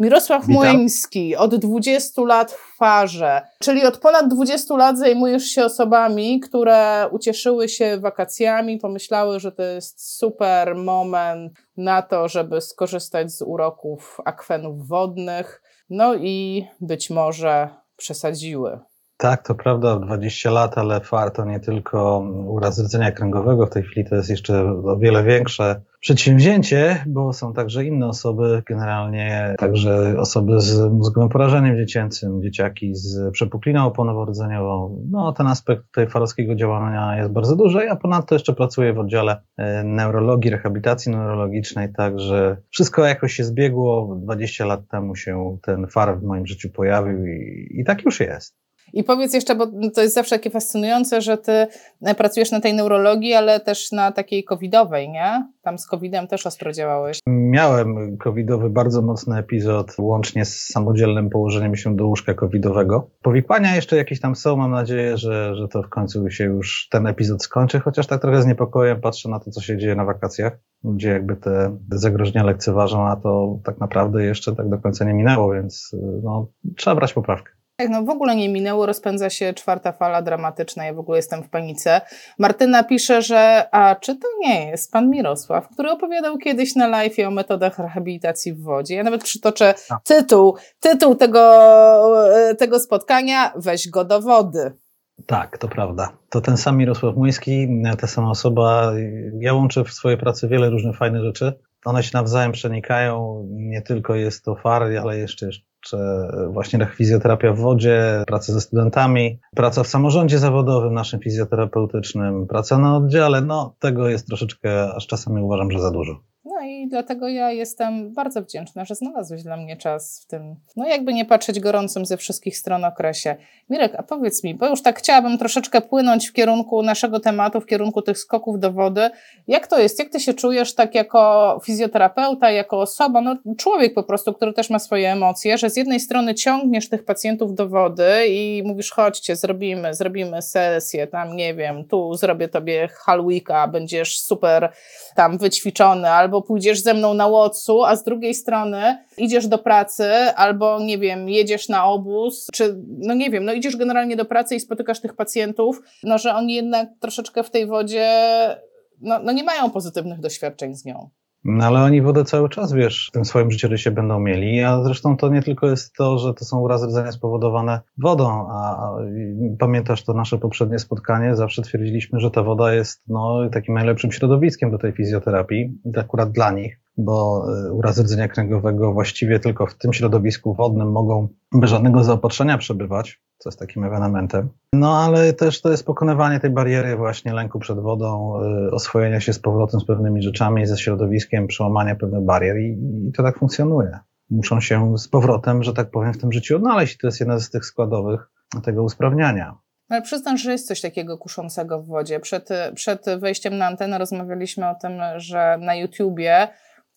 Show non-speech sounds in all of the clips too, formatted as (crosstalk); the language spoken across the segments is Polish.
Mirosław Witam. Młyński, od 20 lat w farze, czyli od ponad 20 lat zajmujesz się osobami, które ucieszyły się wakacjami, pomyślały, że to jest super moment na to, żeby skorzystać z uroków akwenów wodnych, no i być może przesadziły. Tak, to prawda, 20 lat, ale FAR to nie tylko uraz rdzenia kręgowego, w tej chwili to jest jeszcze o wiele większe przedsięwzięcie, bo są także inne osoby, generalnie także osoby z mózgowym porażeniem dziecięcym, dzieciaki z przepukliną oponowo-rdzeniową. No, ten aspekt tej farowskiego działania jest bardzo duży, a ponadto jeszcze pracuję w oddziale e, neurologii, rehabilitacji neurologicznej, także wszystko jakoś się zbiegło. 20 lat temu się ten far w moim życiu pojawił i, i tak już jest. I powiedz jeszcze, bo to jest zawsze takie fascynujące, że ty e, pracujesz na tej neurologii, ale też na takiej covidowej, nie? Tam z covidem też ostro działałeś. Miałem covidowy bardzo mocny epizod, łącznie z samodzielnym położeniem się do łóżka covidowego. Powikłania jeszcze jakieś tam są, mam nadzieję, że, że to w końcu się już ten epizod skończy, chociaż tak trochę z niepokojem patrzę na to, co się dzieje na wakacjach. Ludzie jakby te zagrożenia lekceważą, a to tak naprawdę jeszcze tak do końca nie minęło, więc no, trzeba brać poprawkę. Tak, no w ogóle nie minęło, rozpędza się czwarta fala dramatyczna, ja w ogóle jestem w panice. Martyna pisze, że a czy to nie jest pan Mirosław, który opowiadał kiedyś na live o metodach rehabilitacji w wodzie. Ja nawet przytoczę tytuł, tytuł tego, e, tego spotkania, weź go do wody. Tak, to prawda. To ten sam Mirosław Młyński, ta sama osoba. Ja łączę w swojej pracy wiele różnych fajnych rzeczy. One się nawzajem przenikają. Nie tylko jest to far, ale jeszcze czy właśnie fizjoterapia w wodzie, praca ze studentami, praca w samorządzie zawodowym naszym fizjoterapeutycznym, praca na oddziale, no tego jest troszeczkę, aż czasami uważam, że za dużo. I dlatego ja jestem bardzo wdzięczna, że znalazłeś dla mnie czas w tym, no jakby nie patrzeć gorącym ze wszystkich stron okresie. Mirek, a powiedz mi, bo już tak chciałabym troszeczkę płynąć w kierunku naszego tematu, w kierunku tych skoków do wody. Jak to jest? Jak ty się czujesz tak jako fizjoterapeuta, jako osoba, no człowiek po prostu, który też ma swoje emocje, że z jednej strony ciągniesz tych pacjentów do wody i mówisz, chodźcie, zrobimy, zrobimy sesję, tam nie wiem, tu zrobię tobie halwika, będziesz super tam wyćwiczony, albo pójdziesz ze mną na łocu, a z drugiej strony idziesz do pracy, albo nie wiem, jedziesz na obóz, czy no nie wiem, no idziesz generalnie do pracy i spotykasz tych pacjentów, no że oni jednak troszeczkę w tej wodzie, no, no nie mają pozytywnych doświadczeń z nią. No ale oni wodę cały czas, wiesz, w tym swoim życiorysie będą mieli, a zresztą to nie tylko jest to, że to są urazy rdzenia spowodowane wodą, a pamiętasz to nasze poprzednie spotkanie, zawsze twierdziliśmy, że ta woda jest no, takim najlepszym środowiskiem do tej fizjoterapii, akurat dla nich, bo e, urazy rdzenia kręgowego właściwie tylko w tym środowisku wodnym mogą bez żadnego zaopatrzenia przebywać, co jest takim ewenementem. No ale też to jest pokonywanie tej bariery właśnie lęku przed wodą, y, oswojenia się z powrotem z pewnymi rzeczami, ze środowiskiem, przełamania pewnych barier i, i to tak funkcjonuje. Muszą się z powrotem, że tak powiem, w tym życiu odnaleźć. To jest jedna z tych składowych tego usprawniania. Ale przyznasz, że jest coś takiego kuszącego w wodzie. Przed, przed wejściem na antenę rozmawialiśmy o tym, że na YouTubie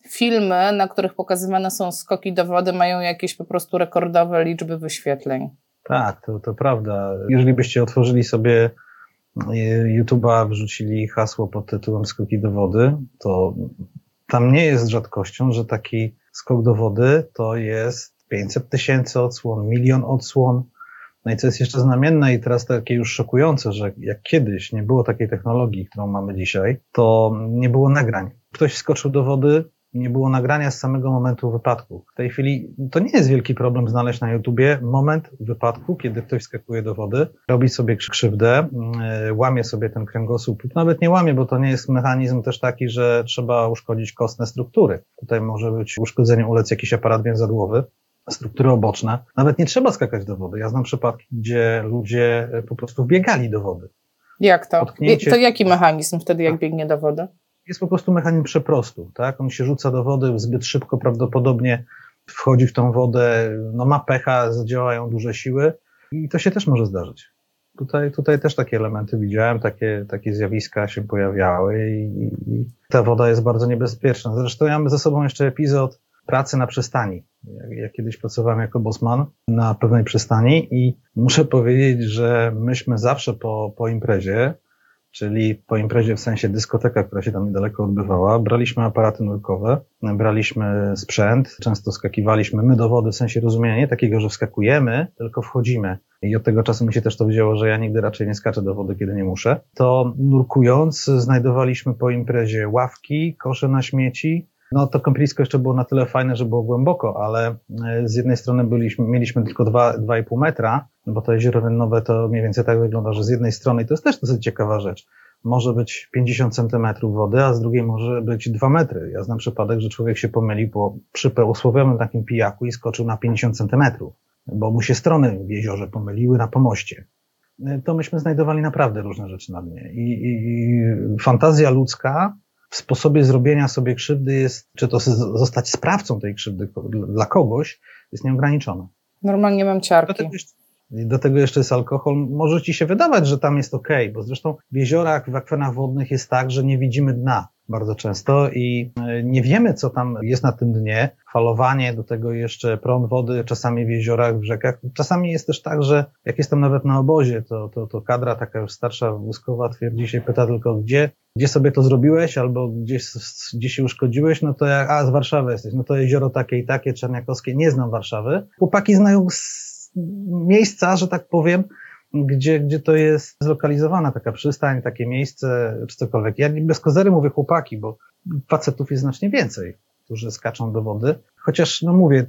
filmy, na których pokazywane są skoki do wody, mają jakieś po prostu rekordowe liczby wyświetleń. Tak, to, to prawda. Jeżeli byście otworzyli sobie e, YouTube'a, wrzucili hasło pod tytułem Skoki do wody, to tam nie jest rzadkością, że taki skok do wody to jest 500 tysięcy odsłon, milion odsłon. No i co jest jeszcze znamienne i teraz takie już szokujące, że jak kiedyś nie było takiej technologii, którą mamy dzisiaj, to nie było nagrań. Ktoś skoczył do wody, nie było nagrania z samego momentu wypadku. W tej chwili to nie jest wielki problem znaleźć na YouTubie moment wypadku, kiedy ktoś skakuje do wody, robi sobie krzywdę, mm, łamie sobie ten kręgosłup, nawet nie łamie, bo to nie jest mechanizm też taki, że trzeba uszkodzić kostne struktury. Tutaj może być uszkodzeniem ulec jakiś aparat więzadłowy, struktury oboczne. Nawet nie trzeba skakać do wody. Ja znam przypadki, gdzie ludzie po prostu biegali do wody. Jak to? Potknięcie... To jaki mechanizm wtedy, jak biegnie do wody? Jest po prostu mechanizm przeprostu, tak? On się rzuca do wody zbyt szybko, prawdopodobnie wchodzi w tą wodę, no ma pecha, zadziałają duże siły i to się też może zdarzyć. Tutaj, tutaj też takie elementy widziałem, takie, takie zjawiska się pojawiały i, i ta woda jest bardzo niebezpieczna. Zresztą ja mam ze sobą jeszcze epizod pracy na przystani. Ja, ja kiedyś pracowałem jako bosman na pewnej przystani i muszę powiedzieć, że myśmy zawsze po, po imprezie czyli po imprezie w sensie dyskoteka, która się tam niedaleko odbywała, braliśmy aparaty nurkowe, braliśmy sprzęt, często skakiwaliśmy my do wody w sensie rozumienia nie takiego, że wskakujemy, tylko wchodzimy. I od tego czasu mi się też to wzięło, że ja nigdy raczej nie skaczę do wody, kiedy nie muszę. To nurkując znajdowaliśmy po imprezie ławki, kosze na śmieci, no to kąpielisko jeszcze było na tyle fajne, że było głęboko, ale e, z jednej strony byliśmy, mieliśmy tylko 2,5 metra, no bo to jezioro Rennowe to mniej więcej tak wygląda, że z jednej strony, i to jest też dosyć ciekawa rzecz, może być 50 centymetrów wody, a z drugiej może być 2 metry. Ja znam przypadek, że człowiek się pomylił po, przy usłowiowym takim pijaku i skoczył na 50 centymetrów, bo mu się strony w jeziorze pomyliły na pomoście. E, to myśmy znajdowali naprawdę różne rzeczy na dnie. I, i, i fantazja ludzka w sposobie zrobienia sobie krzywdy jest, czy to zostać sprawcą tej krzywdy dla kogoś, jest nieograniczona. Normalnie mam ciarki. Do tego, jeszcze, do tego jeszcze jest alkohol. Może ci się wydawać, że tam jest ok, bo zresztą w jeziorach, w akwenach wodnych jest tak, że nie widzimy dna bardzo często i e, nie wiemy, co tam jest na tym dnie. Falowanie, do tego jeszcze prąd wody, czasami w jeziorach, w rzekach. Czasami jest też tak, że jak jestem nawet na obozie, to, to, to kadra taka już starsza, wózkowa twierdzi się, pyta tylko, gdzie, gdzie sobie to zrobiłeś, albo gdzieś, gdzie się uszkodziłeś, no to jak, a z Warszawy jesteś, no to jezioro takie i takie, czerniakowskie, nie znam Warszawy. Chłopaki znają miejsca, że tak powiem, gdzie, gdzie to jest zlokalizowana taka przystań, takie miejsce, czy cokolwiek. Ja bez kozery mówię chłopaki, bo facetów jest znacznie więcej, którzy skaczą do wody. Chociaż, no mówię,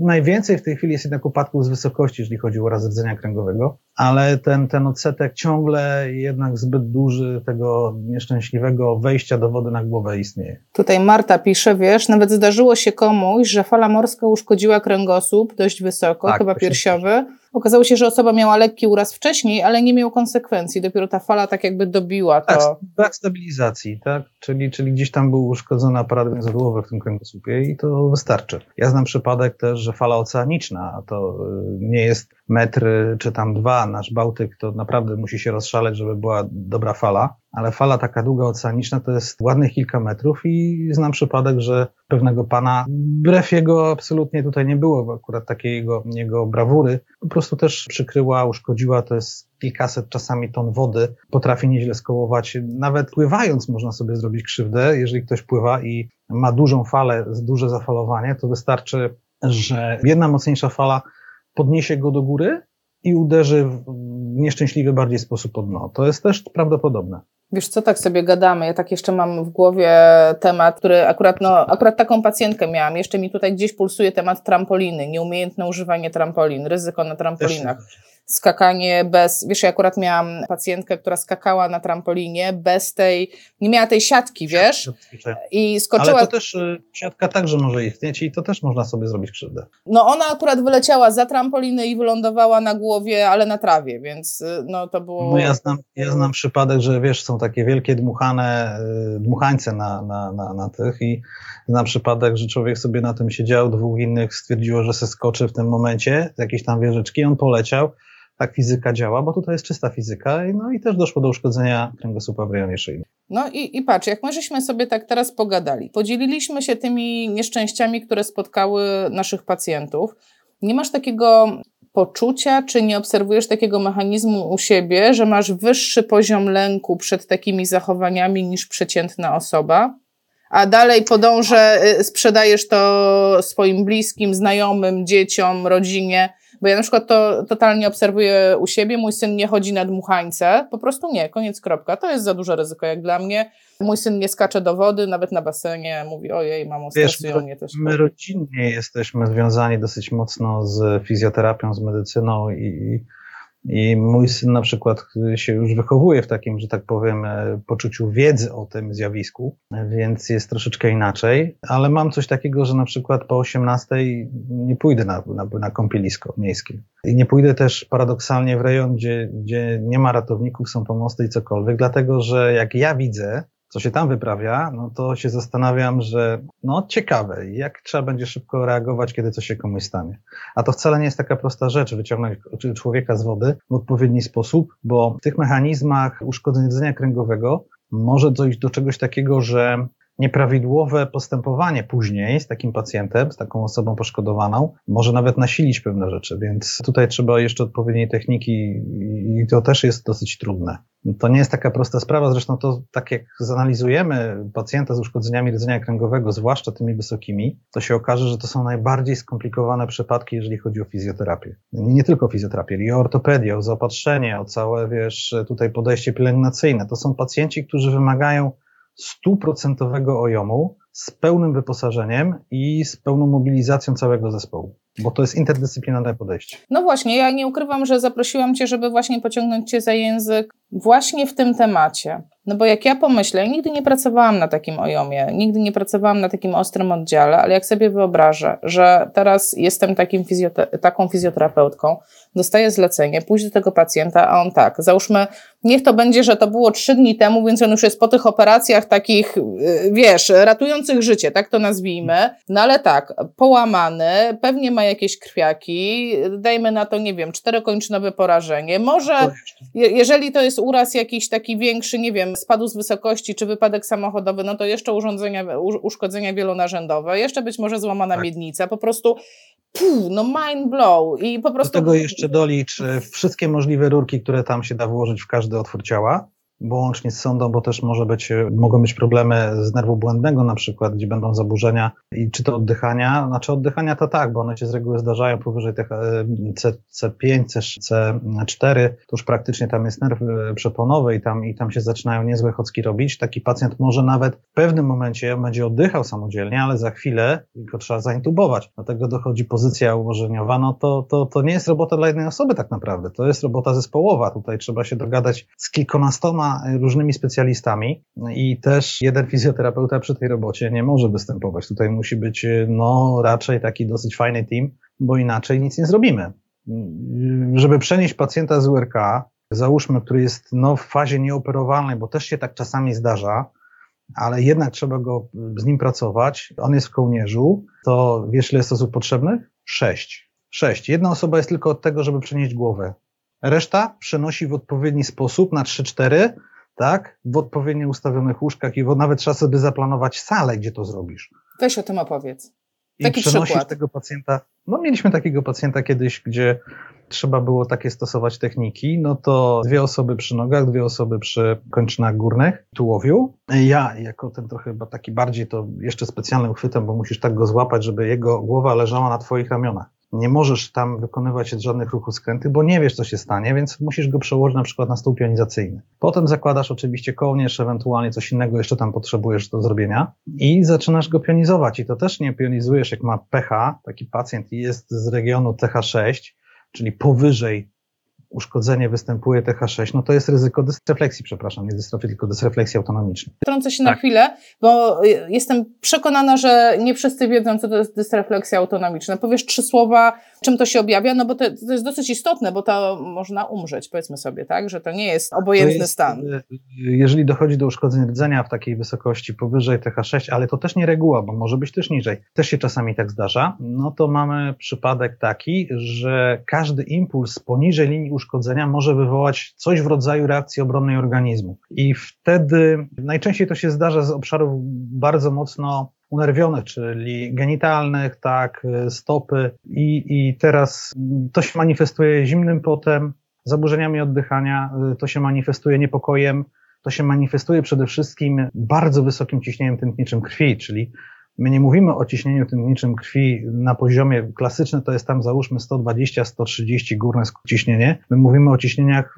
najwięcej w tej chwili jest jednak upadków z wysokości, jeżeli chodzi o raz rdzenia kręgowego, ale ten, ten odsetek ciągle jednak zbyt duży tego nieszczęśliwego wejścia do wody na głowę istnieje. Tutaj Marta pisze, wiesz, nawet zdarzyło się komuś, że fala morska uszkodziła kręgosłup dość wysoko, tak, chyba piersiowy. Okazało się, że osoba miała lekki uraz wcześniej, ale nie miał konsekwencji. Dopiero ta fala tak jakby dobiła to. Tak, brak stabilizacji, tak? Czyli, czyli gdzieś tam był uszkodzony aparat więzadłowy w tym kręgosłupie i to wystarczy. Ja znam przypadek też, że fala oceaniczna, to y, nie jest metr czy tam dwa, nasz Bałtyk to naprawdę musi się rozszaleć, żeby była dobra fala, ale fala taka długa oceaniczna to jest ładnych kilka metrów i znam przypadek, że pewnego pana, wbrew jego absolutnie tutaj nie było akurat takiej jego, jego brawury, po prostu też przykryła, uszkodziła, to jest kilkaset czasami ton wody, potrafi nieźle skołować, nawet pływając można sobie zrobić krzywdę, jeżeli ktoś pływa i ma dużą falę, duże zafalowanie, to wystarczy, że jedna mocniejsza fala podniesie go do góry i uderzy w nieszczęśliwy bardziej sposób pod dno. To jest też prawdopodobne. Wiesz co, tak sobie gadamy. Ja tak jeszcze mam w głowie temat, który akurat, no, akurat taką pacjentkę miałam. Jeszcze mi tutaj gdzieś pulsuje temat trampoliny, nieumiejętne używanie trampolin, ryzyko na trampolinach skakanie bez, wiesz, ja akurat miałam pacjentkę, która skakała na trampolinie bez tej, nie miała tej siatki, wiesz, i skoczyła. Ale to też y, siatka także może istnieć i to też można sobie zrobić krzywdę. No ona akurat wyleciała za trampoliny i wylądowała na głowie, ale na trawie, więc y, no to było... No ja znam, ja znam przypadek, że wiesz, są takie wielkie dmuchane, y, dmuchańce na, na, na, na tych i znam przypadek, że człowiek sobie na tym siedział, dwóch innych stwierdziło, że se skoczy w tym momencie, jakieś tam wieżyczki, on poleciał, tak fizyka działa, bo tutaj jest czysta fizyka, no i też doszło do uszkodzenia kręgosłupa w rejonie szyjnym. No i, i patrz, jak my żeśmy sobie tak teraz pogadali, podzieliliśmy się tymi nieszczęściami, które spotkały naszych pacjentów. Nie masz takiego poczucia, czy nie obserwujesz takiego mechanizmu u siebie, że masz wyższy poziom lęku przed takimi zachowaniami niż przeciętna osoba? A dalej podążę, y, sprzedajesz to swoim bliskim, znajomym, dzieciom, rodzinie bo ja na przykład to totalnie obserwuję u siebie. Mój syn nie chodzi na dmuchańce, po prostu nie, koniec kropka. To jest za duże ryzyko jak dla mnie. Mój syn nie skacze do wody, nawet na basenie, mówi ojej, mamo, stresują mnie też. My rodzinnie jesteśmy związani dosyć mocno z fizjoterapią, z medycyną i i mój syn na przykład się już wychowuje w takim, że tak powiem, e, poczuciu wiedzy o tym zjawisku, więc jest troszeczkę inaczej, ale mam coś takiego, że na przykład po 18 nie pójdę na, na, na kąpielisko miejskie. I nie pójdę też paradoksalnie w rejon, gdzie, gdzie nie ma ratowników, są pomosty i cokolwiek, dlatego że jak ja widzę, co się tam wyprawia, no to się zastanawiam, że no ciekawe, jak trzeba będzie szybko reagować, kiedy coś się komuś stanie. A to wcale nie jest taka prosta rzecz, wyciągnąć człowieka z wody w odpowiedni sposób, bo w tych mechanizmach uszkodzenia kręgowego może dojść do czegoś takiego, że nieprawidłowe postępowanie później z takim pacjentem, z taką osobą poszkodowaną, może nawet nasilić pewne rzeczy, więc tutaj trzeba jeszcze odpowiedniej techniki i to też jest dosyć trudne. To nie jest taka prosta sprawa, zresztą to tak jak zanalizujemy pacjenta z uszkodzeniami rdzenia kręgowego, zwłaszcza tymi wysokimi, to się okaże, że to są najbardziej skomplikowane przypadki, jeżeli chodzi o fizjoterapię. Nie tylko fizjoterapię, i o ortopedię, o zaopatrzenie, o całe, wiesz, tutaj podejście pielęgnacyjne. To są pacjenci, którzy wymagają stuprocentowego ojomu z pełnym wyposażeniem i z pełną mobilizacją całego zespołu. Bo to jest interdyscyplinarne podejście. No właśnie, ja nie ukrywam, że zaprosiłam Cię, żeby właśnie pociągnąć Cię za język właśnie w tym temacie. No bo jak ja pomyślę, nigdy nie pracowałam na takim ojomie, nigdy nie pracowałam na takim ostrym oddziale, ale jak sobie wyobrażę, że teraz jestem takim fizjote- taką fizjoterapeutką, dostaję zlecenie, pójść do tego pacjenta, a on tak, załóżmy, niech to będzie, że to było trzy dni temu, więc on już jest po tych operacjach takich, y, wiesz, ratujących życie, tak to nazwijmy, no ale tak, połamany, pewnie ma jakieś krwiaki, dajmy na to, nie wiem, czterokończynowe porażenie, może, jeżeli to jest uraz jakiś taki większy, nie wiem, spadł z wysokości czy wypadek samochodowy, no to jeszcze urządzenia, uszkodzenia wielonarzędowe, jeszcze być może złamana tak. miednica, po prostu Puh, no mind blow. I po prostu... Do tego jeszcze dolicz wszystkie możliwe rurki, które tam się da włożyć w każdy otwór ciała bo łącznie z sondą, bo też może być, mogą być problemy z nerwu błędnego na przykład, gdzie będą zaburzenia i czy to oddychania, znaczy oddychania to tak, bo one się z reguły zdarzają powyżej tych e, C, C5, C4, to już praktycznie tam jest nerw e, przeponowy i tam, i tam się zaczynają niezłe chocki robić. Taki pacjent może nawet w pewnym momencie będzie oddychał samodzielnie, ale za chwilę go trzeba zaintubować. Dlatego dochodzi pozycja ułożeniowa, no to, to, to nie jest robota dla jednej osoby tak naprawdę, to jest robota zespołowa. Tutaj trzeba się dogadać z kilkunastoma różnymi specjalistami i też jeden fizjoterapeuta przy tej robocie nie może występować. Tutaj musi być no raczej taki dosyć fajny team, bo inaczej nic nie zrobimy. Żeby przenieść pacjenta z URK, załóżmy, który jest no, w fazie nieoperowalnej, bo też się tak czasami zdarza, ale jednak trzeba go z nim pracować. On jest w kołnierzu, to wiesz, ile jest osób potrzebnych? Sześć. Sześć. Jedna osoba jest tylko od tego, żeby przenieść głowę. Reszta przenosi w odpowiedni sposób na 3-4, tak, w odpowiednio ustawionych łóżkach i nawet trzeba sobie zaplanować salę, gdzie to zrobisz. Weź o tym opowiedz. Taki I przenosisz przykład. tego pacjenta. No, mieliśmy takiego pacjenta kiedyś, gdzie trzeba było takie stosować techniki, no to dwie osoby przy nogach, dwie osoby przy kończynach górnych, tułowiu. Ja, jako ten trochę chyba taki bardziej to jeszcze specjalnym uchwytem, bo musisz tak go złapać, żeby jego głowa leżała na twoich ramionach nie możesz tam wykonywać żadnych ruchów skrętych, bo nie wiesz, co się stanie, więc musisz go przełożyć na przykład na stół pionizacyjny. Potem zakładasz oczywiście kołnierz, ewentualnie coś innego jeszcze tam potrzebujesz do zrobienia i zaczynasz go pionizować. I to też nie pionizujesz, jak ma pH, taki pacjent jest z regionu TH6, czyli powyżej uszkodzenie występuje TH6, no to jest ryzyko dysrefleksji, przepraszam, nie dystrofii, tylko dysrefleksji autonomicznej. Trącę się tak. na chwilę, bo jestem przekonana, że nie wszyscy wiedzą, co to jest dysrefleksja autonomiczna. Powiesz trzy słowa, czym to się objawia, no bo to, to jest dosyć istotne, bo to można umrzeć, powiedzmy sobie, tak, że to nie jest obojętny jest, stan. Y, jeżeli dochodzi do uszkodzeń rdzenia w takiej wysokości powyżej TH6, ale to też nie reguła, bo może być też niżej, też się czasami tak zdarza, no to mamy przypadek taki, że każdy impuls poniżej linii uszkodzenia może wywołać coś w rodzaju reakcji obronnej organizmu. I wtedy najczęściej to się zdarza z obszarów bardzo mocno unerwionych, czyli genitalnych, tak, stopy i, i teraz to się manifestuje zimnym potem, zaburzeniami oddychania, to się manifestuje niepokojem, to się manifestuje przede wszystkim bardzo wysokim ciśnieniem tętniczym krwi, czyli My nie mówimy o ciśnieniu tętniczym krwi na poziomie klasycznym, to jest tam załóżmy 120-130 górne ciśnienie. My mówimy o ciśnieniach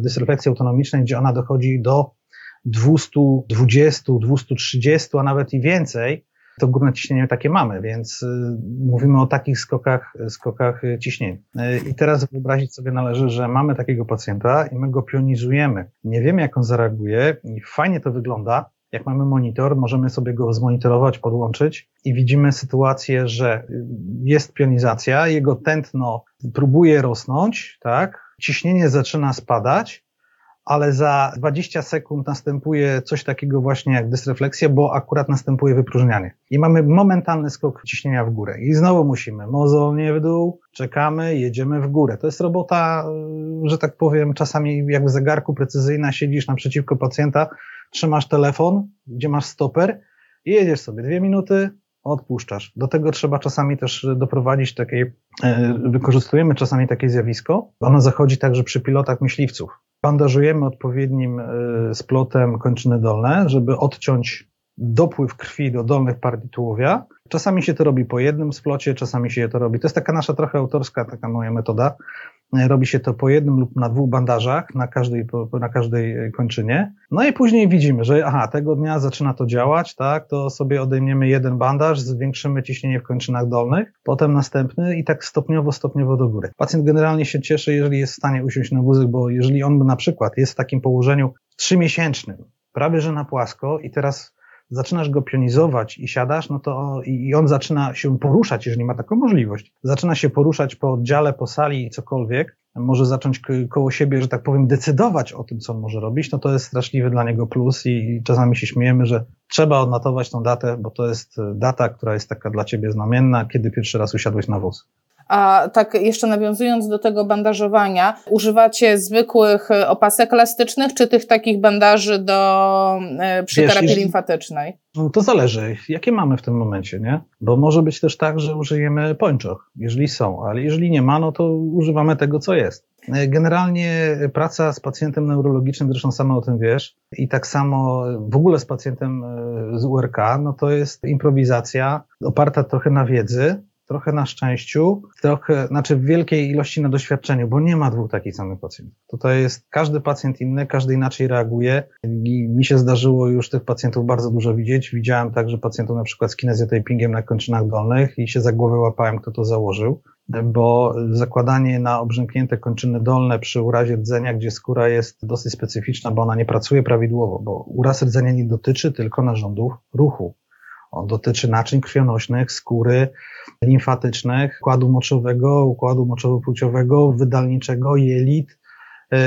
dysrefleksji autonomicznej, gdzie ona dochodzi do 220, 230, a nawet i więcej. To górne ciśnienie takie mamy, więc y, mówimy o takich skokach, skokach ciśnienia. Y, I teraz wyobrazić sobie należy, że mamy takiego pacjenta i my go pionizujemy. Nie wiemy, jak on zareaguje i fajnie to wygląda, jak mamy monitor, możemy sobie go zmonitorować, podłączyć i widzimy sytuację, że jest pionizacja, jego tętno próbuje rosnąć, tak? Ciśnienie zaczyna spadać, ale za 20 sekund następuje coś takiego właśnie jak dysrefleksja, bo akurat następuje wypróżnianie. I mamy momentalny skok ciśnienia w górę. I znowu musimy mozolnie w dół, czekamy, jedziemy w górę. To jest robota, że tak powiem, czasami jak w zegarku precyzyjna, siedzisz naprzeciwko pacjenta, trzymasz telefon, gdzie masz stoper I jedziesz sobie dwie minuty, odpuszczasz. Do tego trzeba czasami też doprowadzić takiej, e, wykorzystujemy czasami takie zjawisko. Ono zachodzi także przy pilotach myśliwców. Bandażujemy odpowiednim e, splotem kończyny dolne, żeby odciąć dopływ krwi do dolnych partii tułowia. Czasami się to robi po jednym splocie, czasami się to robi. To jest taka nasza trochę autorska, taka moja metoda. Robi się to po jednym lub na dwóch bandażach na każdej, na każdej kończynie. No i później widzimy, że aha, tego dnia zaczyna to działać, tak, to sobie odejmiemy jeden bandaż, zwiększymy ciśnienie w kończynach dolnych, potem następny i tak stopniowo, stopniowo do góry. Pacjent generalnie się cieszy, jeżeli jest w stanie usiąść na wózek, bo jeżeli on na przykład jest w takim położeniu trzymiesięcznym, prawie że na płasko i teraz zaczynasz go pionizować i siadasz, no to i on zaczyna się poruszać, jeżeli ma taką możliwość. Zaczyna się poruszać po oddziale, po sali cokolwiek, może zacząć koło siebie, że tak powiem, decydować o tym, co może robić, no to jest straszliwy dla niego plus i czasami się śmiejemy, że trzeba odnotować tą datę, bo to jest data, która jest taka dla ciebie znamienna, kiedy pierwszy raz usiadłeś na wóz. A tak jeszcze nawiązując do tego bandażowania, używacie zwykłych e, opasek elastycznych, czy tych takich bandaży do, e, przy Wiesz, terapii limfatycznej? No to zależy, jakie mamy w tym momencie, nie? Bo może być też tak, że użyjemy pończoch, jeżeli są, ale jeżeli nie ma, no to używamy tego, co jest. E, generalnie praca z pacjentem neurologicznym, zresztą sama o tym wiesz, i tak samo w ogóle z pacjentem z URK, no to jest improwizacja oparta trochę na wiedzy, trochę na szczęściu, trochę, znaczy w wielkiej ilości na doświadczeniu, bo nie ma dwóch takich samych pacjentów. Tutaj jest każdy pacjent inny, każdy inaczej reaguje i mi się zdarzyło już tych pacjentów bardzo dużo widzieć. Widziałem także pacjentów na przykład z kinezjotapingiem na kończynach dolnych i się za głowę łapałem, kto to założył bo zakładanie na obrzęknięte kończyny dolne przy urazie rdzenia, gdzie skóra jest dosyć specyficzna, bo ona nie pracuje prawidłowo, bo uraz rdzenia nie dotyczy tylko narządów ruchu. On dotyczy naczyń krwionośnych, skóry, limfatycznych, układu moczowego, układu moczowo-płciowego, wydalniczego, jelit, e,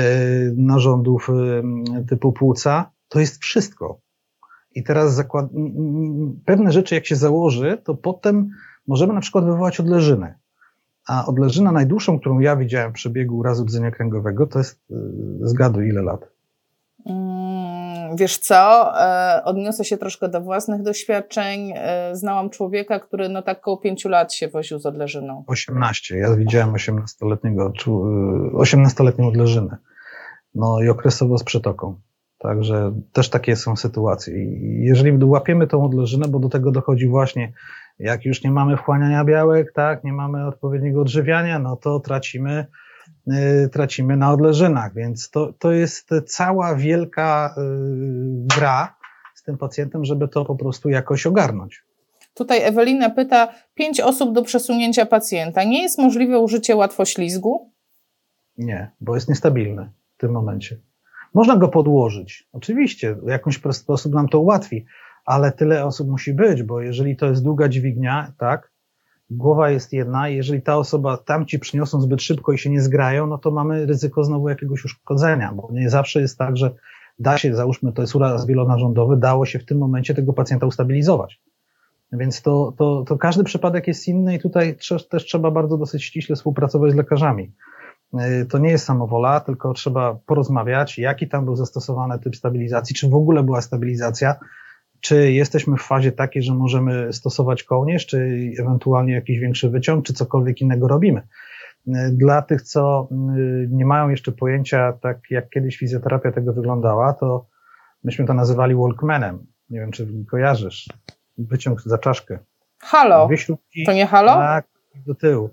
narządów e, typu płuca. To jest wszystko. I teraz zakład... pewne rzeczy, jak się założy, to potem możemy na przykład wywołać odleżynę. A odleżyna najdłuższą, którą ja widziałem w przebiegu urazu rdzenia kręgowego, to jest, e, zgaduj ile lat? Mm, wiesz co, e, odniosę się troszkę do własnych doświadczeń. E, znałam człowieka, który no tak około pięciu lat się woził z odleżyną. 18. Ja widziałem 18-letniego, 18-letnią e, odleżynę. No i okresowo z przetoką. Także też takie są sytuacje. Jeżeli łapiemy tą odleżynę, bo do tego dochodzi właśnie, jak już nie mamy wchłaniania białek, tak, nie mamy odpowiedniego odżywiania, no to tracimy tracimy na odleżynach, więc to, to jest cała wielka y, gra z tym pacjentem, żeby to po prostu jakoś ogarnąć. Tutaj Ewelina pyta, pięć osób do przesunięcia pacjenta. Nie jest możliwe użycie łatwoślizgu? Nie, bo jest niestabilny w tym momencie. Można go podłożyć. Oczywiście, w jakiś sposób nam to ułatwi, ale tyle osób musi być, bo jeżeli to jest długa dźwignia, tak, głowa jest jedna, jeżeli ta osoba tam ci przyniosą zbyt szybko i się nie zgrają, no to mamy ryzyko znowu jakiegoś uszkodzenia, bo nie zawsze jest tak, że da się, załóżmy, to jest uraz wielonarządowy, dało się w tym momencie tego pacjenta ustabilizować. Więc to, to, to każdy przypadek jest inny i tutaj też trzeba bardzo dosyć ściśle współpracować z lekarzami. Y, to nie jest samowola, tylko trzeba porozmawiać, jaki tam był zastosowany typ stabilizacji, czy w ogóle była stabilizacja, czy jesteśmy w fazie takiej, że możemy stosować kołnierz, czy ewentualnie jakiś większy wyciąg, czy cokolwiek innego robimy. Dla tych, co y, nie mają jeszcze pojęcia, tak jak kiedyś fizjoterapia tego wyglądała, to myśmy to nazywali walkmanem. Nie wiem, czy kojarzysz. Wyciąg za czaszkę. Halo. Śrubki, to nie halo? Tak, do tyłu.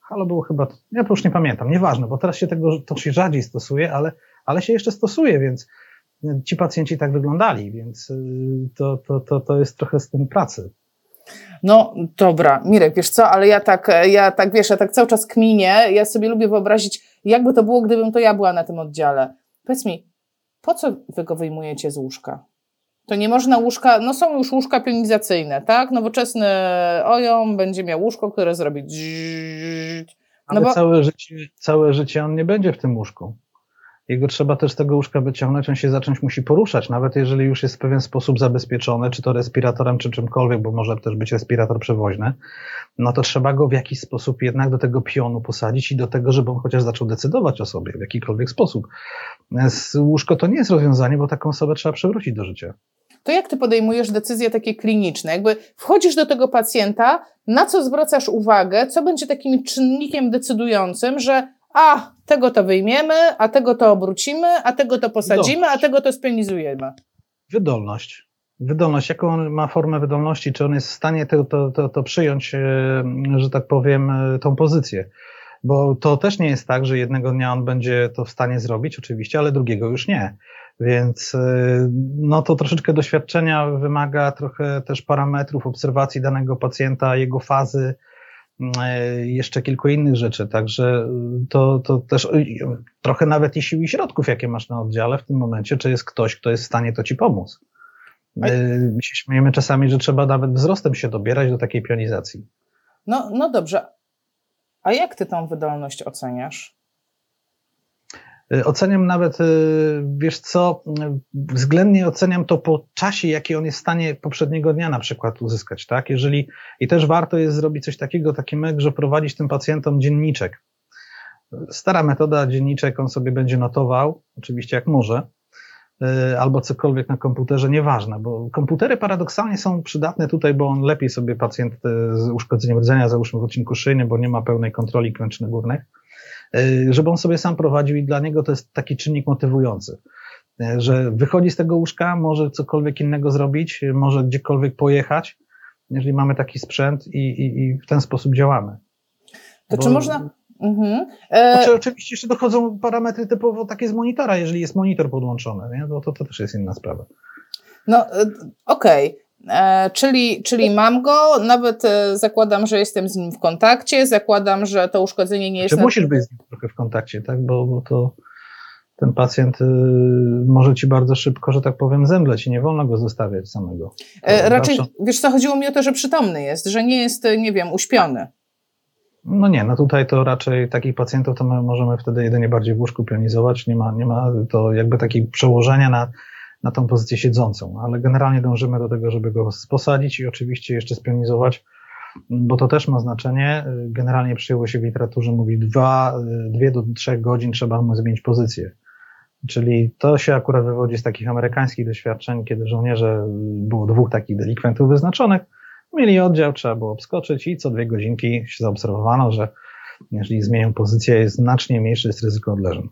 Halo było chyba, ja to już nie pamiętam, nieważne, bo teraz się tego, to się rzadziej stosuje, ale, ale się jeszcze stosuje, więc ci pacjenci tak wyglądali, więc y, to, to, to, to jest trochę z tym pracy. No dobra, Mirek, wiesz co, ale ja tak, ja tak, wiesz, ja tak cały czas kminię, ja sobie lubię wyobrazić, jakby to było, gdybym to ja była na tym oddziale. Powiedz mi, po co wy go wyjmujecie z łóżka? To nie można łóżka, no są już łóżka pionizacyjne, tak? Nowoczesny OJOM będzie miał łóżko, które zrobi no Ale bo... całe, życie, całe życie on nie będzie w tym łóżku jego trzeba też z tego łóżka wyciągnąć, on się zacząć musi poruszać, nawet jeżeli już jest w pewien sposób zabezpieczony, czy to respiratorem, czy czymkolwiek, bo może też być respirator przewoźny, no to trzeba go w jakiś sposób jednak do tego pionu posadzić i do tego, żeby on chociaż zaczął decydować o sobie w jakikolwiek sposób. Łóżko to nie jest rozwiązanie, bo taką osobę trzeba przywrócić do życia. to jak ty podejmujesz decyzje takie kliniczne? Jakby wchodzisz do tego pacjenta, na co zwracasz uwagę, co będzie takim czynnikiem decydującym, że a, tego to wyjmiemy, a tego to obrócimy, a tego to posadzimy, a tego to spionizujemy. Wydolność. Wydolność, jaką on ma formę wydolności, czy on jest w stanie to, to, to, to przyjąć, e, że tak powiem, e, tą pozycję. Bo to też nie jest tak, że jednego dnia on będzie to w stanie zrobić, oczywiście, ale drugiego już nie. Więc e, no to troszeczkę doświadczenia wymaga, trochę też parametrów obserwacji danego pacjenta, jego fazy, jeszcze kilku innych rzeczy. Także to, to też trochę nawet i sił i środków, jakie masz na oddziale w tym momencie, czy jest ktoś, kto jest w stanie to ci pomóc. My się śmiejemy czasami, że trzeba nawet wzrostem się dobierać do takiej pionizacji. No, no dobrze. A jak ty tą wydolność oceniasz? Y, oceniam nawet, y, wiesz co, względnie oceniam to po czasie, jaki on jest w stanie poprzedniego dnia na przykład uzyskać, tak? Jeżeli, i też warto jest zrobić coś takiego, taki że prowadzić tym pacjentom dzienniczek. Stara metoda, dzienniczek on sobie będzie notował, oczywiście jak może, albo cokolwiek na komputerze, nieważne, bo komputery paradoksalnie są przydatne tutaj, bo on lepiej sobie pacjent z uszkodzeniem rdzenia, załóżmy w odcinku szyjnym, bo nie ma pełnej kontroli klęczny górnych, żeby on sobie sam prowadził i dla niego to jest taki czynnik motywujący, że wychodzi z tego łóżka, może cokolwiek innego zrobić, może gdziekolwiek pojechać, jeżeli mamy taki sprzęt i, i, i w ten sposób działamy. To bo... czy można, Mhm. E... Znaczy, oczywiście jeszcze dochodzą parametry typowo takie z monitora, jeżeli jest monitor podłączony, nie? To, to, to też jest inna sprawa. No, e, okej. Okay. E, czyli, czyli mam go, nawet e, zakładam, że jestem z nim w kontakcie, zakładam, że to uszkodzenie nie jest. Czy musisz być z nim trochę w kontakcie, tak? Bo, bo to ten pacjent y, może ci bardzo szybko, że tak powiem, zemdleć i nie wolno go zostawiać samego. E, raczej, zawsze... wiesz co, chodziło mi o to, że przytomny jest, że nie jest, nie wiem, uśpiony. No nie, no tutaj to raczej takich pacjentów to my możemy wtedy jedynie bardziej w łóżku pionizować, nie ma, nie ma to jakby takiego przełożenia na, na tą pozycję siedzącą, ale generalnie dążymy do tego, żeby go posadzić i oczywiście jeszcze spionizować, bo to też ma znaczenie. Generalnie przyjęło się w literaturze, mówi dwa, dwie do trzech godzin trzeba mu zmienić pozycję. Czyli to się akurat wywodzi z takich amerykańskich doświadczeń, kiedy żołnierze, było dwóch takich delikwentów wyznaczonych, Mieli oddział, trzeba było obskoczyć i co dwie godzinki się zaobserwowano, że jeżeli zmienią pozycję, jest znacznie mniejsze jest ryzyko odleżeń.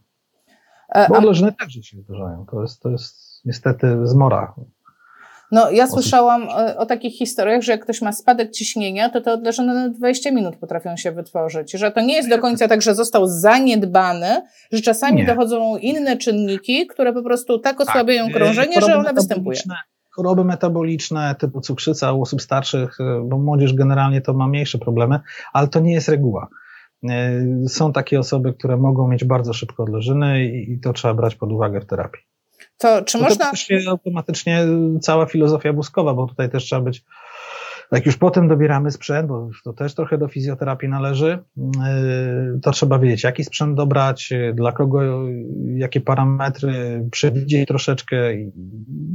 E, Bo odleżne także się zdarzają. To jest, to jest niestety zmora. No, ja słyszałam e, o takich historiach, że jak ktoś ma spadek ciśnienia, to te odleżone na 20 minut potrafią się wytworzyć. Że to nie jest do końca tak, że został zaniedbany, że czasami nie. dochodzą inne czynniki, które po prostu tak osłabiają tak. krążenie, że one występują choroby metaboliczne typu cukrzyca u osób starszych, e, bo młodzież generalnie to ma mniejsze problemy, ale to nie jest reguła. E, są takie osoby, które mogą mieć bardzo szybko odleżyny i to trzeba brać pod uwagę w terapii. To czy można... To też automatycznie cała filozofia błyskowa, bo tutaj też trzeba być jak już potem dobieramy sprzęt, bo to też trochę do fizjoterapii należy, yy, to trzeba wiedzieć, jaki sprzęt dobrać, dla kogo, jakie parametry, przewidzieć troszeczkę i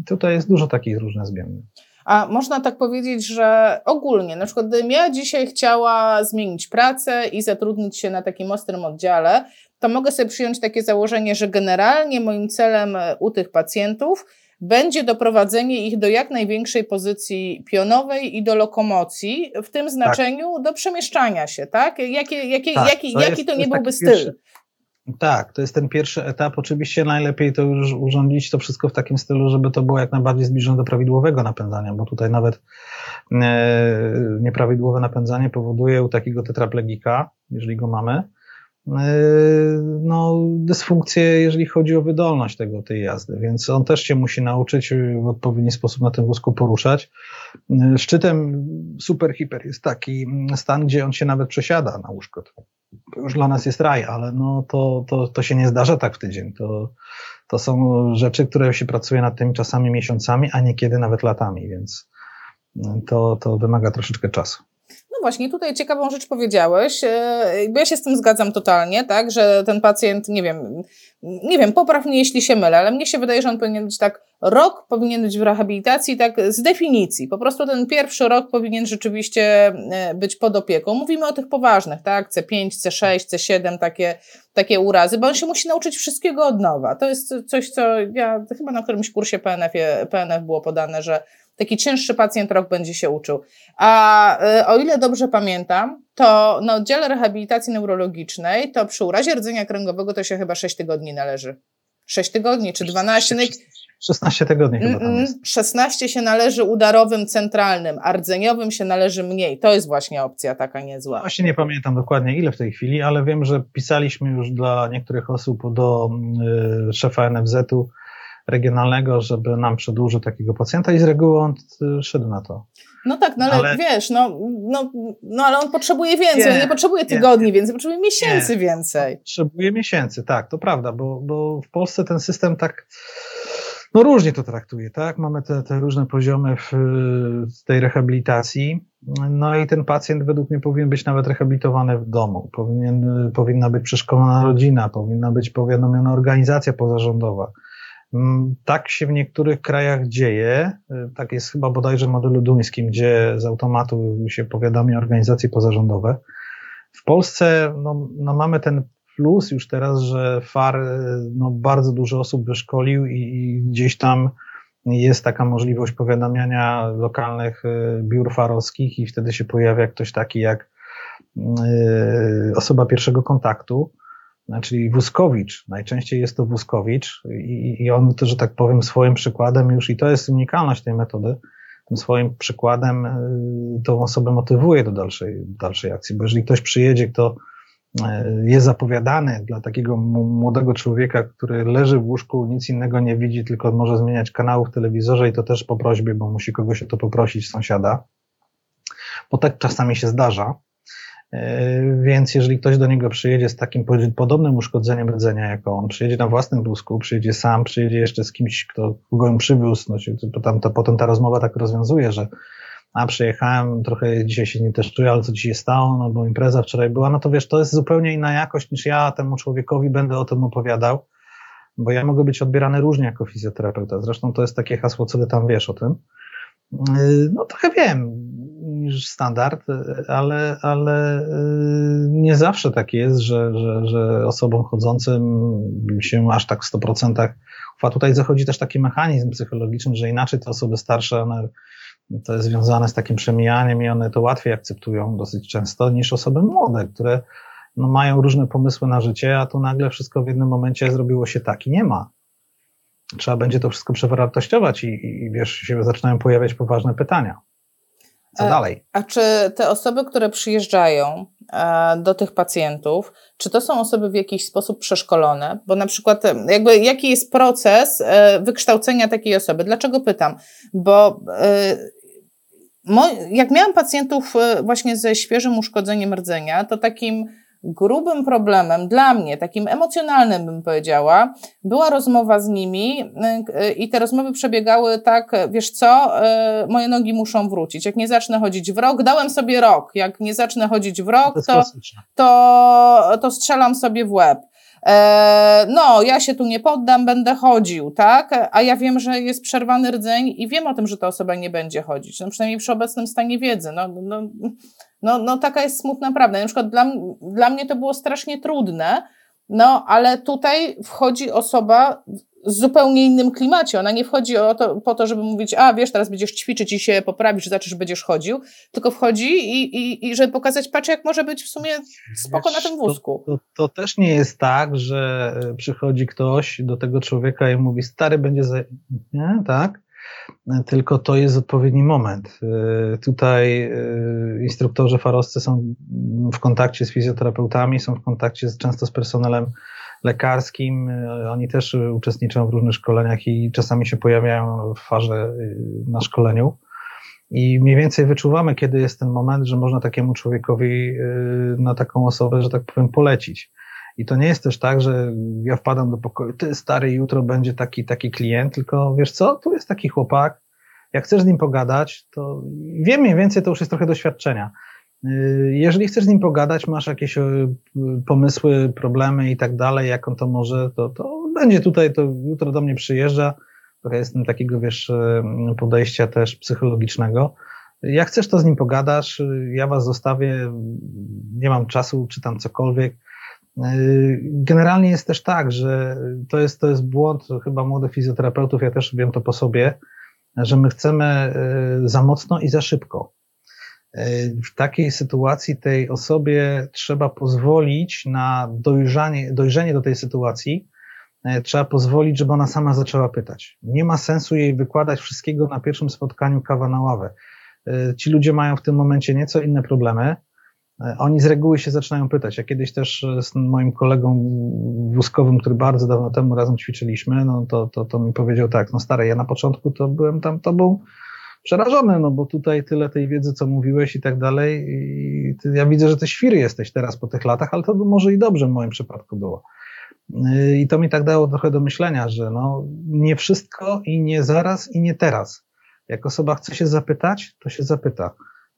tutaj jest dużo takich różnych zmiennych. A można tak powiedzieć, że ogólnie, na przykład gdybym ja dzisiaj chciała zmienić pracę i zatrudnić się na takim ostrym oddziale, to mogę sobie przyjąć takie założenie, że generalnie moim celem u tych pacjentów będzie doprowadzenie ich do jak największej pozycji pionowej i do lokomocji, w tym znaczeniu tak. do przemieszczania się, tak? Jakie, jakie, tak, jaki, to, jaki jest, to nie byłby styl? Pierwszy, tak, to jest ten pierwszy etap. Oczywiście najlepiej to już urządzić to wszystko w takim stylu, żeby to było jak najbardziej zbliżone do prawidłowego napędzania, bo tutaj nawet e, nieprawidłowe napędzanie powoduje u takiego tetraplegika, jeżeli go mamy, no, dysfunkcję, jeżeli chodzi o wydolność tego, tej jazdy, więc on też się musi nauczyć w odpowiedni sposób na tym wózku poruszać. Yy, szczytem super hiper jest taki stan, gdzie on się nawet przesiada na łóżko. To już dla nas jest raj, ale no to, to, to się nie zdarza tak w tydzień. To, to są rzeczy, które się pracuje nad tymi czasami miesiącami, a niekiedy nawet latami, więc to, to wymaga troszeczkę czasu. Właśnie, tutaj ciekawą rzecz powiedziałeś, e, bo ja się z tym zgadzam totalnie, tak, że ten pacjent, nie wiem, nie wiem, popraw mnie, jeśli się mylę, ale mnie się wydaje, że on powinien być tak, rok powinien być w rehabilitacji, tak z definicji. Po prostu ten pierwszy rok powinien rzeczywiście e, być pod opieką. Mówimy o tych poważnych, tak, C5, C6, C7, takie, takie urazy, bo on się musi nauczyć wszystkiego od nowa. To jest coś, co ja chyba na którymś kursie PNF, PNF było podane, że taki cięższy pacjent rok będzie się uczył. A y, o ile dobrze pamiętam, to na oddziale rehabilitacji neurologicznej to przy urazie rdzenia kręgowego to się chyba 6 tygodni należy. 6 tygodni czy 12. 16 tygodni chyba tam jest. 16 się należy udarowym centralnym, a rdzeniowym się należy mniej. To jest właśnie opcja taka niezła. Właśnie nie pamiętam dokładnie ile w tej chwili, ale wiem, że pisaliśmy już dla niektórych osób do y, szefa NFZ-u regionalnego, żeby nam przedłużył takiego pacjenta i z reguły on y, szedł na to. No tak, no ale, ale, wiesz, no, no, no ale on potrzebuje więcej, nie, on nie potrzebuje tygodni nie, więcej, potrzebuje miesięcy nie, więcej. Potrzebuje miesięcy, tak, to prawda, bo, bo w Polsce ten system tak no różnie to traktuje, tak? Mamy te, te różne poziomy w, w tej rehabilitacji. No i ten pacjent według mnie powinien być nawet rehabilitowany w domu. Powinien, powinna być przeszkolona rodzina, powinna być powiadomiona organizacja pozarządowa. Mm, tak się w niektórych krajach dzieje. Tak jest chyba bodajże w modelu duńskim, gdzie z automatu się powiadamia organizacje pozarządowe. W Polsce no, no mamy ten plus już teraz, że FAR no, bardzo dużo osób wyszkolił i, i gdzieś tam jest taka możliwość powiadamiania lokalnych y, biur farowskich i wtedy się pojawia ktoś taki jak y, osoba pierwszego kontaktu, czyli Wuskowicz. Najczęściej jest to Wuskowicz i, i on, to, że tak powiem, swoim przykładem już, i to jest unikalność tej metody, tym swoim przykładem y, tą osobę motywuje do dalszej, dalszej akcji, bo jeżeli ktoś przyjedzie, kto E, jest zapowiadany dla takiego młodego człowieka, który leży w łóżku, nic innego nie widzi, tylko może zmieniać kanału w telewizorze i to też po prośbie, bo musi kogoś o to poprosić sąsiada. Bo tak czasami się zdarza. E, więc jeżeli ktoś do niego przyjedzie z takim podobnym uszkodzeniem rdzenia jak on, przyjedzie na własnym wózku, przyjedzie sam, przyjedzie jeszcze z kimś, kto go ją przywiózł, no, to, tam, to, potem ta rozmowa tak rozwiązuje, że a przyjechałem, trochę dzisiaj się nie też ale co się stało, no bo impreza wczoraj była, no to wiesz, to jest zupełnie inna jakość niż ja temu człowiekowi będę o tym opowiadał, bo ja mogę być odbierany różnie jako fizjoterapeuta. Zresztą to jest takie hasło, co ty tam wiesz o tym. Yy, no trochę wiem niż standard, ale, ale yy, nie zawsze tak jest, że, że, że osobom chodzącym się aż tak w 100% ufa. Tutaj zachodzi też taki mechanizm psychologiczny, że inaczej te osoby starsze, one to jest związane z takim przemijaniem i one to łatwiej akceptują dosyć często niż osoby młode, które no, mają różne pomysły na życie, a tu nagle wszystko w jednym momencie zrobiło się tak i nie ma. Trzeba będzie to wszystko przewartościować i, i wiesz, się zaczynają pojawiać poważne pytania. Co a, e, dalej? A czy te osoby, które przyjeżdżają e, do tych pacjentów, czy to są osoby w jakiś sposób przeszkolone? Bo na przykład, e, jakby jaki jest proces wykształcenia takiej osoby? Dlaczego pytam? Bo jak miałam pacjentów właśnie ze świeżym uszkodzeniem rdzenia, to takim grubym problemem dla mnie, takim emocjonalnym bym powiedziała, była rozmowa z nimi y, i te rozmowy przebiegały tak, wiesz co, y, moje nogi muszą wrócić. Jak nie zacznę chodzić w rok, dałem sobie rok, jak nie zacznę chodzić w rok, to, to, to strzelam sobie w łeb. E, no, ja się tu nie poddam, będę chodził, tak? A ja wiem, że jest przerwany rdzeń i wiem o tym, że ta osoba nie będzie chodzić. No przynajmniej przy obecnym stanie wiedzy. No, no, no, no taka jest smutna prawda. Na przykład dla, dla mnie to było strasznie trudne, no ale tutaj wchodzi osoba w zupełnie innym klimacie. Ona nie wchodzi o to, po to, żeby mówić, a wiesz, teraz będziesz ćwiczyć i się poprawisz, zaczniesz, będziesz chodził, tylko wchodzi i, i, i żeby pokazać, patrz, jak może być w sumie spoko wiesz, na tym wózku. To, to, to, też nie jest tak, że przychodzi ktoś do tego człowieka i mówi, stary będzie za... Nie, tak? Tylko to jest odpowiedni moment. Y, tutaj y, instruktorzy faroscy są w kontakcie z fizjoterapeutami, są w kontakcie z, często z personelem lekarskim. Y, oni też uczestniczą w różnych szkoleniach i czasami się pojawiają w farze na szkoleniu. I mniej więcej wyczuwamy, kiedy jest ten moment, że można takiemu człowiekowi na taką osobę, że tak powiem, polecić. I to nie jest też tak, że ja wpadam do pokoju, ty stary, jutro będzie taki, taki klient, tylko wiesz co, tu jest taki chłopak, jak chcesz z nim pogadać, to wiem mniej więcej, to już jest trochę doświadczenia. Jeżeli chcesz z nim pogadać, masz jakieś pomysły, problemy i tak dalej, jak on to może, to, to będzie tutaj, to jutro do mnie przyjeżdża. Trochę jestem takiego, wiesz, podejścia też psychologicznego. Jak chcesz, to z nim pogadasz, ja was zostawię, nie mam czasu, czytam cokolwiek. Generalnie jest też tak, że to jest, to jest błąd chyba młodych fizjoterapeutów, ja też wiem to po sobie, że my chcemy e, za mocno i za szybko. E, w takiej sytuacji tej osobie trzeba pozwolić na dojrzanie, dojrzenie do tej sytuacji, e, trzeba pozwolić, żeby ona sama zaczęła pytać. Nie ma sensu jej wykładać wszystkiego na pierwszym spotkaniu kawa na ławę. Ci ludzie mają w tym momencie nieco inne problemy. Oni z reguły się zaczynają pytać. Ja kiedyś też z moim kolegą wózkowym, który bardzo dawno temu razem ćwiczyliśmy, no to, to, to mi powiedział tak, no stary, ja na początku to byłem tam tobą przerażony, no bo tutaj tyle tej wiedzy, co mówiłeś i tak dalej i ty, ja widzę, że ty świry jesteś teraz po tych latach, ale to może i dobrze w moim przypadku było. I to mi tak dało trochę do myślenia, że no nie wszystko i nie zaraz i nie teraz. Jak osoba chce się zapytać, to się zapyta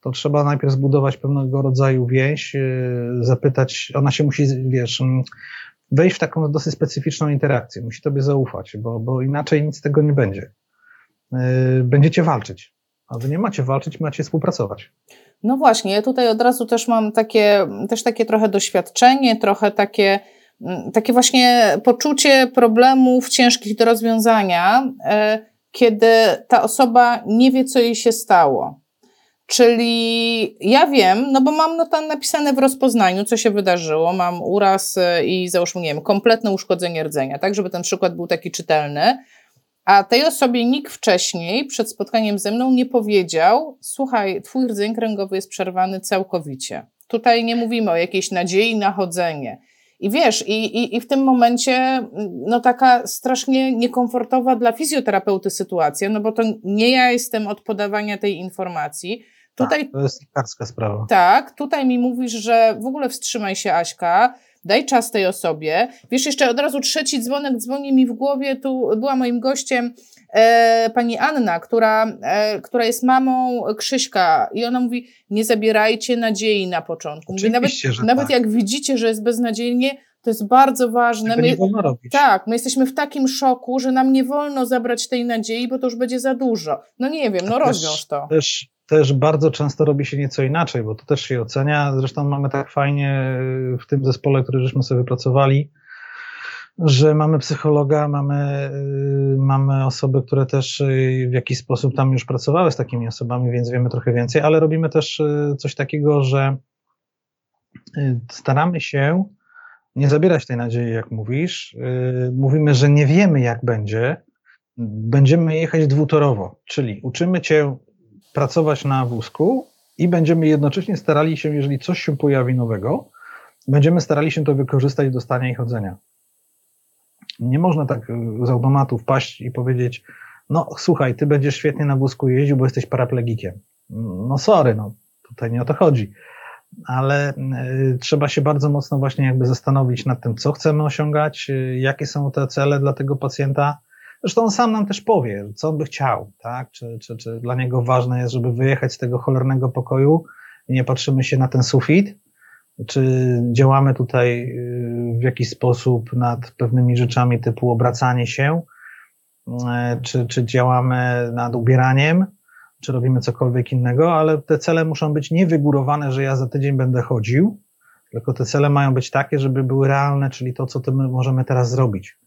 to trzeba najpierw zbudować pewnego rodzaju więź, y, zapytać, ona się musi, wiesz, mm, wejść w taką dosyć specyficzną interakcję, musi tobie zaufać, bo, bo inaczej nic z tego nie będzie. Y, będziecie walczyć, a wy nie macie walczyć, macie współpracować. No właśnie, ja tutaj od razu też mam takie, też takie trochę doświadczenie, trochę takie, mm, takie właśnie poczucie problemów ciężkich do rozwiązania, y, kiedy ta osoba nie wie, co jej się stało. Czyli ja wiem, no bo mam no tam napisane w rozpoznaniu, co się wydarzyło. Mam uraz y, i załóżmy, nie wiem, kompletne uszkodzenie rdzenia, tak, żeby ten przykład był taki czytelny. A tej osobie nikt wcześniej, przed spotkaniem ze mną, nie powiedział: Słuchaj, twój rdzeń kręgowy jest przerwany całkowicie. Tutaj nie mówimy o jakiejś nadziei na chodzenie. I wiesz, i, i, i w tym momencie, no taka strasznie niekomfortowa dla fizjoterapeuty sytuacja, no bo to nie ja jestem od podawania tej informacji, Tutaj, tak, to jest lekarska sprawa. Tak, tutaj mi mówisz, że w ogóle wstrzymaj się, Aśka, daj czas tej osobie. Wiesz, jeszcze od razu trzeci dzwonek dzwoni mi w głowie. Tu była moim gościem e, pani Anna, która, e, która jest mamą Krzyśka i ona mówi, nie zabierajcie nadziei na początku. Mówi, nawet nawet tak. jak widzicie, że jest beznadziejnie, to jest bardzo ważne. Tego my, nie wolno robić. Tak, my jesteśmy w takim szoku, że nam nie wolno zabrać tej nadziei, bo to już będzie za dużo. No nie wiem, no rozwiąż to. Też też bardzo często robi się nieco inaczej, bo to też się ocenia. Zresztą mamy tak fajnie w tym zespole, który żeśmy sobie wypracowali, że mamy psychologa, mamy, mamy osoby, które też w jakiś sposób tam już pracowały z takimi osobami, więc wiemy trochę więcej, ale robimy też coś takiego, że staramy się nie zabierać tej nadziei, jak mówisz. Mówimy, że nie wiemy, jak będzie. Będziemy jechać dwutorowo, czyli uczymy cię pracować na wózku i będziemy jednocześnie starali się, jeżeli coś się pojawi nowego, będziemy starali się to wykorzystać do stania i chodzenia. Nie można tak y, z automatu wpaść i powiedzieć, no słuchaj, ty będziesz świetnie na wózku jeździł, bo jesteś paraplegikiem. No sorry, no tutaj nie o to chodzi. Ale y, trzeba się bardzo mocno właśnie jakby zastanowić nad tym, co chcemy osiągać, y, jakie są te cele dla tego pacjenta, Zresztą on sam nam też powie, co by chciał, tak? Czy, czy, czy dla niego ważne jest, żeby wyjechać z tego cholernego pokoju i nie patrzymy się na ten sufit, czy działamy tutaj y, w jakiś sposób nad pewnymi rzeczami typu obracanie się, y, czy, czy działamy nad ubieraniem, czy robimy cokolwiek innego, ale te cele muszą być niewygórowane, że ja za tydzień będę chodził, tylko te cele mają być takie, żeby były realne, czyli to, co my możemy teraz zrobić.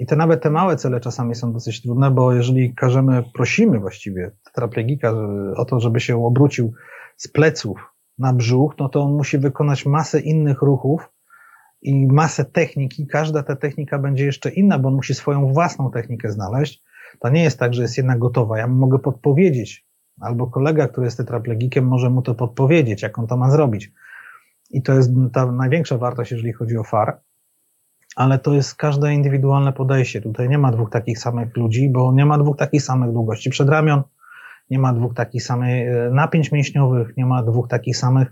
I te nawet te małe cele czasami są dosyć trudne, bo jeżeli każemy, prosimy właściwie tetraplegika o to, żeby się obrócił z pleców na brzuch, no to on musi wykonać masę innych ruchów i masę techniki. Każda ta technika będzie jeszcze inna, bo on musi swoją własną technikę znaleźć. To nie jest tak, że jest jedna gotowa. Ja mogę podpowiedzieć, albo kolega, który jest tetraplegikiem, może mu to podpowiedzieć, jak on to ma zrobić. I to jest ta największa wartość, jeżeli chodzi o FAR ale to jest każde indywidualne podejście. Tutaj nie ma dwóch takich samych ludzi, bo nie ma dwóch takich samych długości przedramion, nie ma dwóch takich samych e, napięć mięśniowych, nie ma dwóch takich samych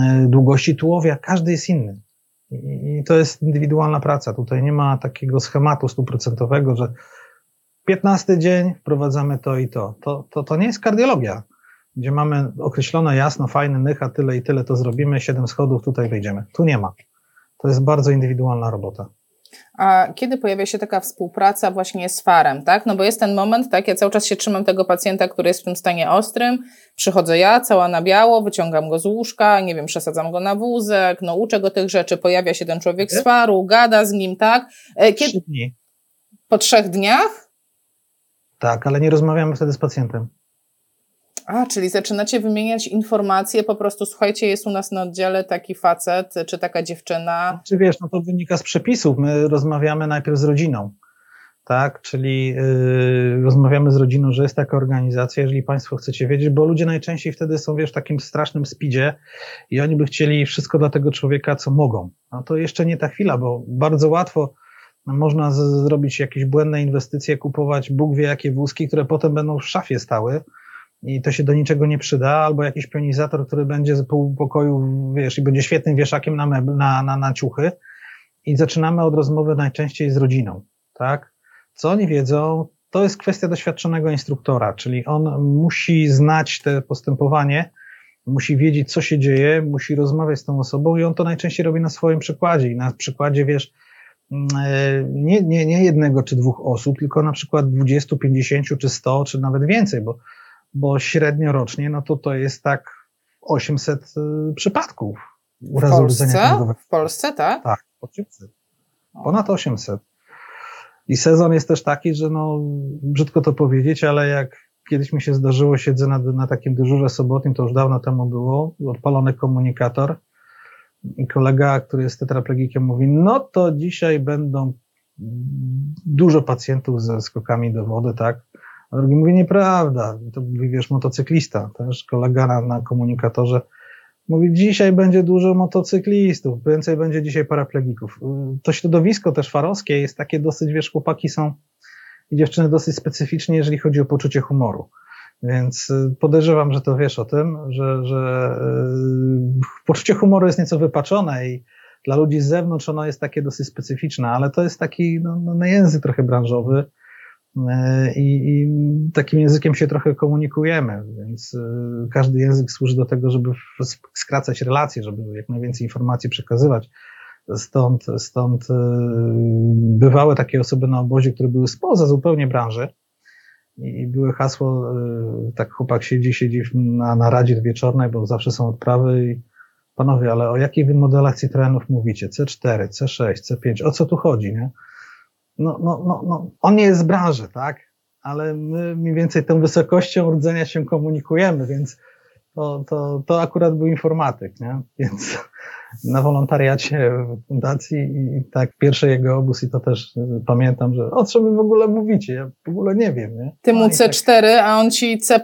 e, długości tułowia. Każdy jest inny. I to jest indywidualna praca. Tutaj nie ma takiego schematu stuprocentowego, że 15 dzień wprowadzamy to i to. To, to. to nie jest kardiologia. gdzie mamy określone jasno, fajny nycha, tyle i tyle to zrobimy, siedem schodów, tutaj wejdziemy. Tu nie ma. To jest bardzo indywidualna robota. A kiedy pojawia się taka współpraca właśnie z farem, tak? No bo jest ten moment, tak? Ja cały czas się trzymam tego pacjenta, który jest w tym stanie ostrym. Przychodzę ja, cała na biało, wyciągam go z łóżka, nie wiem, przesadzam go na wózek, no uczę go tych rzeczy. Pojawia się ten człowiek z faru, gada z nim, tak? E, kiedy... Trzy dni. Po trzech dniach? Tak, ale nie rozmawiamy wtedy z pacjentem. A, czyli zaczynacie wymieniać informacje, po prostu słuchajcie, jest u nas na oddziale taki facet, czy taka dziewczyna. Czy wiesz, no to wynika z przepisów. My rozmawiamy najpierw z rodziną, tak? Czyli yy, rozmawiamy z rodziną, że jest taka organizacja, jeżeli Państwo chcecie wiedzieć, bo ludzie najczęściej wtedy są, wiesz, w takim strasznym spidzie i oni by chcieli wszystko dla tego człowieka, co mogą. A to jeszcze nie ta chwila, bo bardzo łatwo można z, zrobić jakieś błędne inwestycje, kupować Bóg wie jakie wózki, które potem będą w szafie stały i to się do niczego nie przyda, albo jakiś pionizator, który będzie z pół pokoju, wiesz, i będzie świetnym wieszakiem na, na, na, na ciuchy. I zaczynamy od rozmowy najczęściej z rodziną, tak? Co oni wiedzą, to jest kwestia doświadczonego instruktora, czyli on musi znać te postępowanie, musi wiedzieć, co się dzieje, musi rozmawiać z tą osobą i on to najczęściej robi na swoim przykładzie. I na przykładzie, wiesz, mm, e, nie, nie, nie jednego czy dwóch osób, tylko na przykład 20, 50 czy 100, czy nawet więcej, bo bo średnio rocznie, no to to jest tak 800 y, przypadków urazu Polsce? W Polsce, tak? Tak, 800. Ponad 800. I sezon jest też taki, że no, brzydko to powiedzieć, ale jak kiedyś mi się zdarzyło, siedzę na, na takim dyżurze sobotnim, to już dawno temu było, odpalony komunikator i kolega, który jest tetraplegikiem mówi, no to dzisiaj będą dużo pacjentów ze skokami do wody, tak? A drugi mówi, nieprawda. To mówi, wiesz, motocyklista, też kolega na, na komunikatorze. Mówi, dzisiaj będzie dużo motocyklistów, więcej będzie dzisiaj paraplegików. To środowisko też farowskie jest takie dosyć, wiesz, chłopaki są i dziewczyny dosyć specyficznie, jeżeli chodzi o poczucie humoru. Więc y, podejrzewam, że to wiesz o tym, że, że yy, poczucie humoru jest nieco wypaczone i dla ludzi z zewnątrz ono jest takie dosyć specyficzne, ale to jest taki no, no, język trochę branżowy I, I, takim językiem się trochę komunikujemy, więc e, każdy język służy do tego, żeby skracać relacje, żeby jak najwięcej informacji przekazywać. Stąd, stąd e, bywały takie osoby na obozie, które były spoza zupełnie branży i były hasło, tak chłopak siedzi, siedzi na, na radzie wieczornej, bo zawsze są odprawy i panowie, ale o jakich wy modelach Citroenów mówicie? C4, C6, C5, o co tu chodzi, nie? No, no, no, no, on nie jest z branży, tak? Ale my mniej więcej tą wysokością rdzenia się komunikujemy, więc to, to, to akurat był informatyk, nie? Więc na wolontariacie w fundacji i tak pierwszy jego obóz i to też y, pamiętam, że o czym wy w ogóle mówicie? Ja w ogóle nie wiem, nie? Ty mu no C4, tak... a on ci C++ y,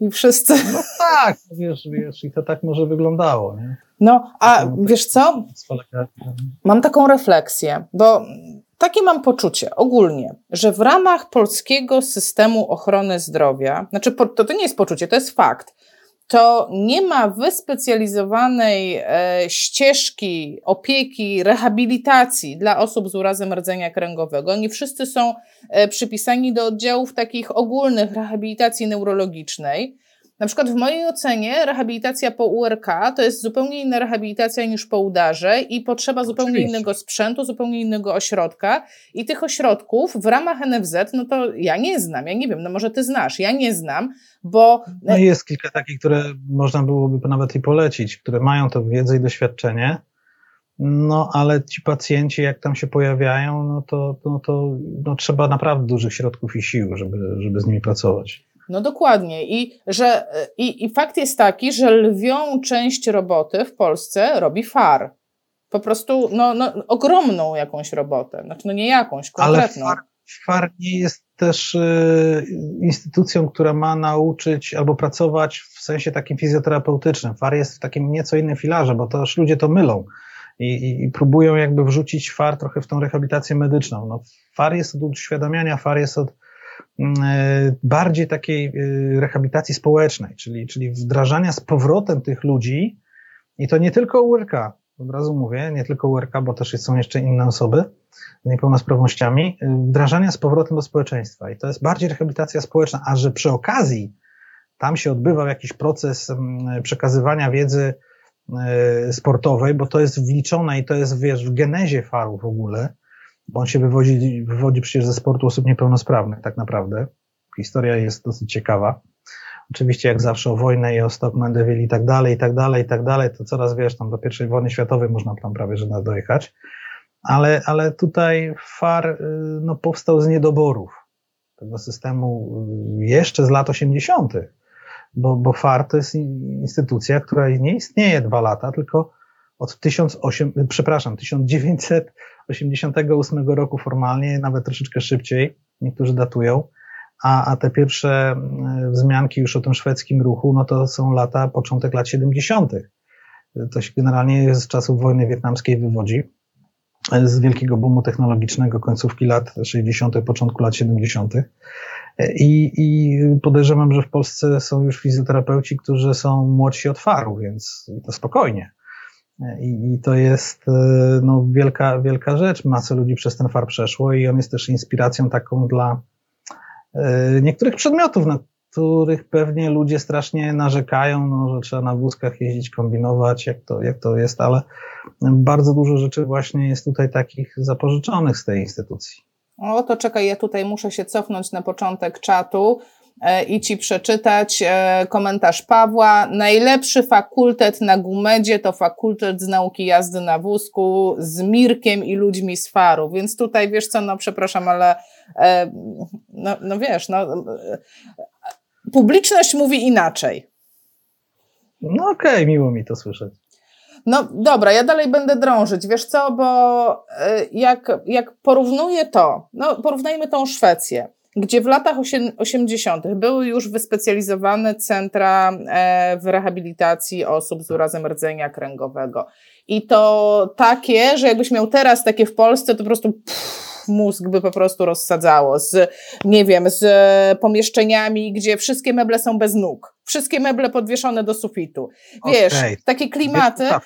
i wszyscy... No tak, wiesz, wiesz, i to tak może wyglądało, nie? No, a wiesz co? Mam taką refleksję, bo takie mam poczucie ogólnie, że w ramach polskiego systemu ochrony zdrowia, znaczy to, to nie jest poczucie, to jest fakt, to nie ma wyspecjalizowanej e, ścieżki opieki, rehabilitacji dla osób z urazem rdzenia kręgowego. Nie wszyscy są e, przypisani do oddziałów takich ogólnych rehabilitacji neurologicznej. Na przykład w mojej ocenie rehabilitacja po URK to jest zupełnie inna rehabilitacja niż po udarze i potrzeba zupełnie Oczywiście. innego sprzętu, zupełnie innego ośrodka i tych ośrodków w ramach NFZ, no to ja nie znam, ja nie wiem, no może ty znasz, ja nie znam, bo... No jest kilka takich, które można byłoby nawet i polecić, które mają to wiedzę i doświadczenie, no, ale ci pacjenci, jak tam się pojawiają, no to, no to no, trzeba naprawdę dużych środków i sił, żeby, żeby z nimi pracować. No dokładnie. I, że, i, I fakt jest taki, że lwią część roboty w Polsce robi FAR. Po prostu no, no, ogromną jakąś robotę. Znaczy, no nie jakąś, konkretną. Ale FAR, FAR nie jest też y, instytucją, która ma nauczyć albo pracować w sensie takim fizjoterapeutycznym. FAR jest w takim nieco innym filarze, bo też ludzie to mylą. I, i, próbują jakby wrzucić FAR trochę w tą rehabilitację medyczną. No, FAR jest od uświadamiania, FAR jest od bardziej takiej e, rehabilitacji społecznej, czyli, czyli wdrażania z powrotem tych ludzi. I to nie tylko URK, od razu mówię, nie tylko URK, bo też są jeszcze inne osoby z niepełnosprawnościami, e, wdrażania z powrotem do społeczeństwa. I to jest bardziej rehabilitacja społeczna, a że przy okazji tam się odbywał jakiś proces mm, przekazywania wiedzy e, sportowej, bo to jest wliczone i to jest, wiesz, w genezie faru w ogóle, bo on się wywodzi, wywodzi przecież ze sportu osób niepełnosprawnych tak naprawdę. Historia jest dosyć ciekawa. Oczywiście jak zawsze o wojnę i o Stock Mandeville i tak dalej, i tak dalej, i tak dalej, to coraz wiesz, tam do pierwszej wojny światowej można tam prawie że dojechać. Ale, ale tutaj FAR y, no, powstał z niedoborów tego systemu y, jeszcze z lat 80., bo, bo FAR to jest instytucja, która nie istnieje dwa lata, tylko od 1800, przepraszam, 1988 roku formalnie, nawet troszeczkę szybciej, niektórzy datują, a, a te pierwsze y, wzmianki już o tym szwedzkim ruchu, no to są lata, początek lat 70. To się generalnie z czasów wojny wietnamskiej wywodzi z wielkiego boomu technologicznego końcówki lat 60., początku lat 70. I, I podejrzewam, że w Polsce są już fizjoterapeuci, którzy są młodsi od faru, więc to spokojnie. I, I, to jest no, wielka, wielka rzecz. Masę ludzi przez ten far przeszło i on jest też inspiracją taką dla e, niektórych przedmiotów, na których pewnie ludzie strasznie narzekają, no, że trzeba na wózkach jeździć, kombinować, jak to, jak to jest, ale bardzo dużo rzeczy właśnie jest tutaj takich zapożyczonych z tej instytucji. O, to czekaj, ja tutaj muszę się cofnąć na początek czatu e, i ci przeczytać e, komentarz Pawła. Najlepszy fakultet na Gumedzie to fakultet z nauki jazdy na wózku z Mirkiem i ludźmi z Faru. Więc tutaj wiesz co, no przepraszam, ale e, no, no wiesz, no publiczność mówi inaczej. No okej, okay, miło mi to słyszeć. No dobra, ja dalej będę drążyć, wiesz co, bo e, jak, jak porównuję to, no porównajmy tą Szwecję, gdzie w latach 80. były już wyspecjalizowane centra e, w rehabilitacji osób z urazem rdzenia kręgowego. I to takie, że jakbyś miał teraz takie w Polsce, to po prostu pff, mózg by po prostu rozsadzało z, nie wiem, z pomieszczeniami, gdzie wszystkie meble są bez nóg, wszystkie meble podwieszone do sufitu. Wiesz, okay. takie klimaty. A,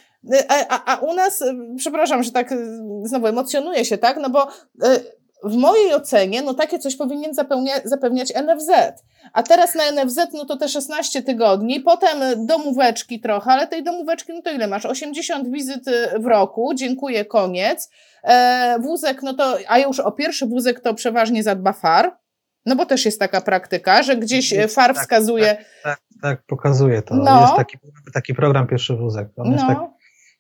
a, a, u nas, przepraszam, że tak znowu emocjonuję się, tak? No bo w mojej ocenie, no takie coś powinien zapełnia, zapewniać NFZ. A teraz na NFZ, no to te 16 tygodni, potem domóweczki trochę, ale tej domóweczki, no to ile masz? 80 wizyt w roku, dziękuję, koniec. E, wózek, no to, a już o pierwszy wózek to przeważnie zadba FAR, no bo też jest taka praktyka, że gdzieś FAR tak, wskazuje. Tak, tak, tak, pokazuje to. No. Jest taki, taki program pierwszy wózek. On no. jest tak,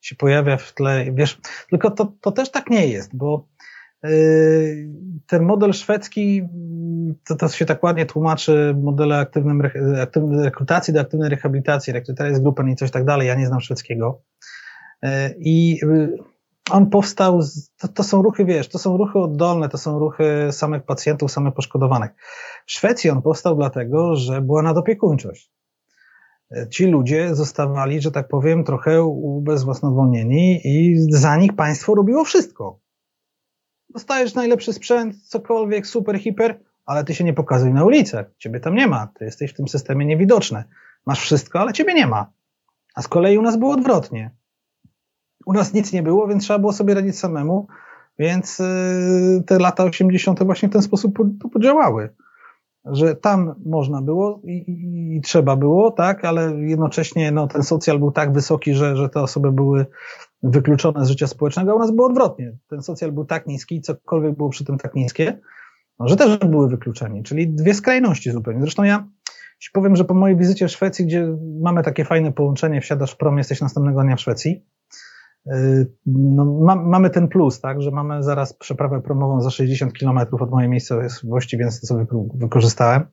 się pojawia w tle, wiesz, tylko to, to też tak nie jest, bo ten model szwedzki, to, to się tak ładnie tłumaczy modele aktywnym, aktywnej rekrutacji do aktywnej rehabilitacji, jest grupa i coś tak dalej, ja nie znam szwedzkiego. Yy, I yy, on powstał, z, to, to, są ruchy, wiesz, to są ruchy oddolne, to są ruchy samych pacjentów, samych poszkodowanych. W Szwecji on powstał dlatego, że była nadopiekuńczość. Ci ludzie zostawali, że tak powiem, trochę ubezwłasnowolnieni i za nich państwo robiło wszystko dostajesz najlepszy sprzęt, cokolwiek, super, hiper, ale ty się nie pokazuj na ulicę. Ciebie tam nie ma. Ty jesteś w tym systemie niewidoczny. Masz wszystko, ale ciebie nie ma. A z kolei u nas było odwrotnie. U nas nic nie było, więc trzeba było sobie radzić samemu, więc yy, te lata 80. właśnie w ten sposób podziałały. Że tam można było i, i, i, trzeba było, tak, ale jednocześnie no, ten socjal był tak wysoki, że, że te osoby były wykluczone z życia społecznego, a u nas było odwrotnie. Ten socjal był tak niski, cokolwiek było przy tym tak niskie, no, że też były wykluczeni, czyli dwie skrajności zupełnie. Zresztą ja ci powiem, że po mojej wizycie w Szwecji, gdzie mamy takie fajne połączenie, wsiadasz w prom, jesteś następnego dnia w Szwecji, yy, no, ma, mamy ten plus, tak, że mamy zaraz przeprawę promową za 60 kilometrów od mojej miejscowości, więc to sobie wykorzystałem.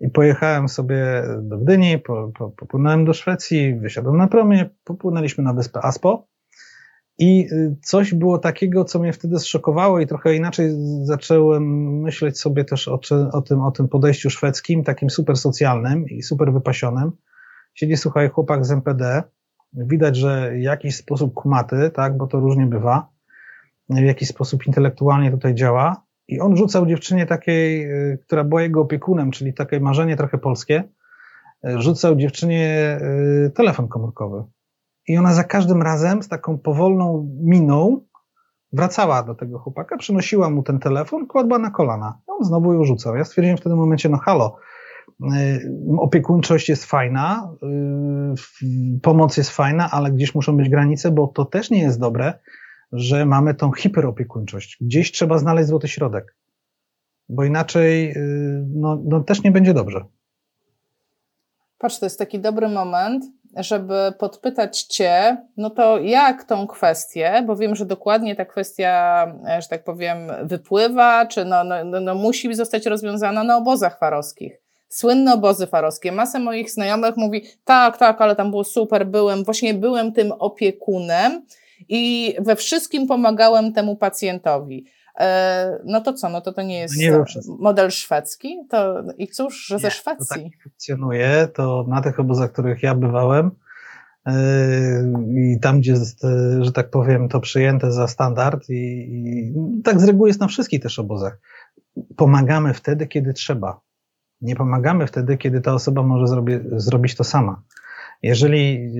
I pojechałem sobie do Gdyni, po, po, popłynąłem do Szwecji, wysiadłem na promie, popłynęliśmy na wyspę Aspo. I y, coś było takiego, co mnie wtedy zszokowało i trochę inaczej zacząłem myśleć sobie też o, o, tym, o tym podejściu szwedzkim, takim super socjalnym i super wypasionym. Siedzi, słuchaj, chłopak z MPD, widać, że jakiś sposób kumaty, tak, bo to różnie bywa, w jakiś sposób intelektualnie tutaj działa. I on rzucał dziewczynie takiej, y, która była jego opiekunem, czyli takie marzenie trochę polskie, y, rzucał dziewczynie telefon komórkowy i ona za każdym razem z taką powolną miną wracała do tego chłopaka, przynosiła mu ten telefon, kładła na kolana. On znowu ją rzucał. Ja stwierdziłem w tym momencie, no halo, opiekuńczość jest fajna, pomoc jest fajna, ale gdzieś muszą być granice, bo to też nie jest dobre, że mamy tą hiperopiekuńczość. Gdzieś trzeba znaleźć złoty środek, bo inaczej no, no też nie będzie dobrze. Patrz, to jest taki dobry moment, żeby podpytać Cię, no to jak tą kwestię, bo wiem, że dokładnie ta kwestia, e, że tak powiem, wypływa, czy no, no, no, no musi zostać rozwiązana na obozach farowskich. Słynne obozy farowskie. Masa moich znajomych mówi, tak, tak, ale tam było super, byłem, właśnie byłem tym opiekunem i we wszystkim pomagałem temu pacjentowi. E, no to co, no to to nie jest nie model szwedzki? To, I cóż, że nie, ze Szwecji. To tak funkcjonuje, to na tych obozach, których ja bywałem e, i tam, gdzie jest, że tak powiem, to przyjęte za standard i, i tak z reguły jest na wszystkich też obozach. Pomagamy wtedy, kiedy trzeba. Nie pomagamy wtedy, kiedy ta osoba może zrobi, zrobić to sama. Jeżeli,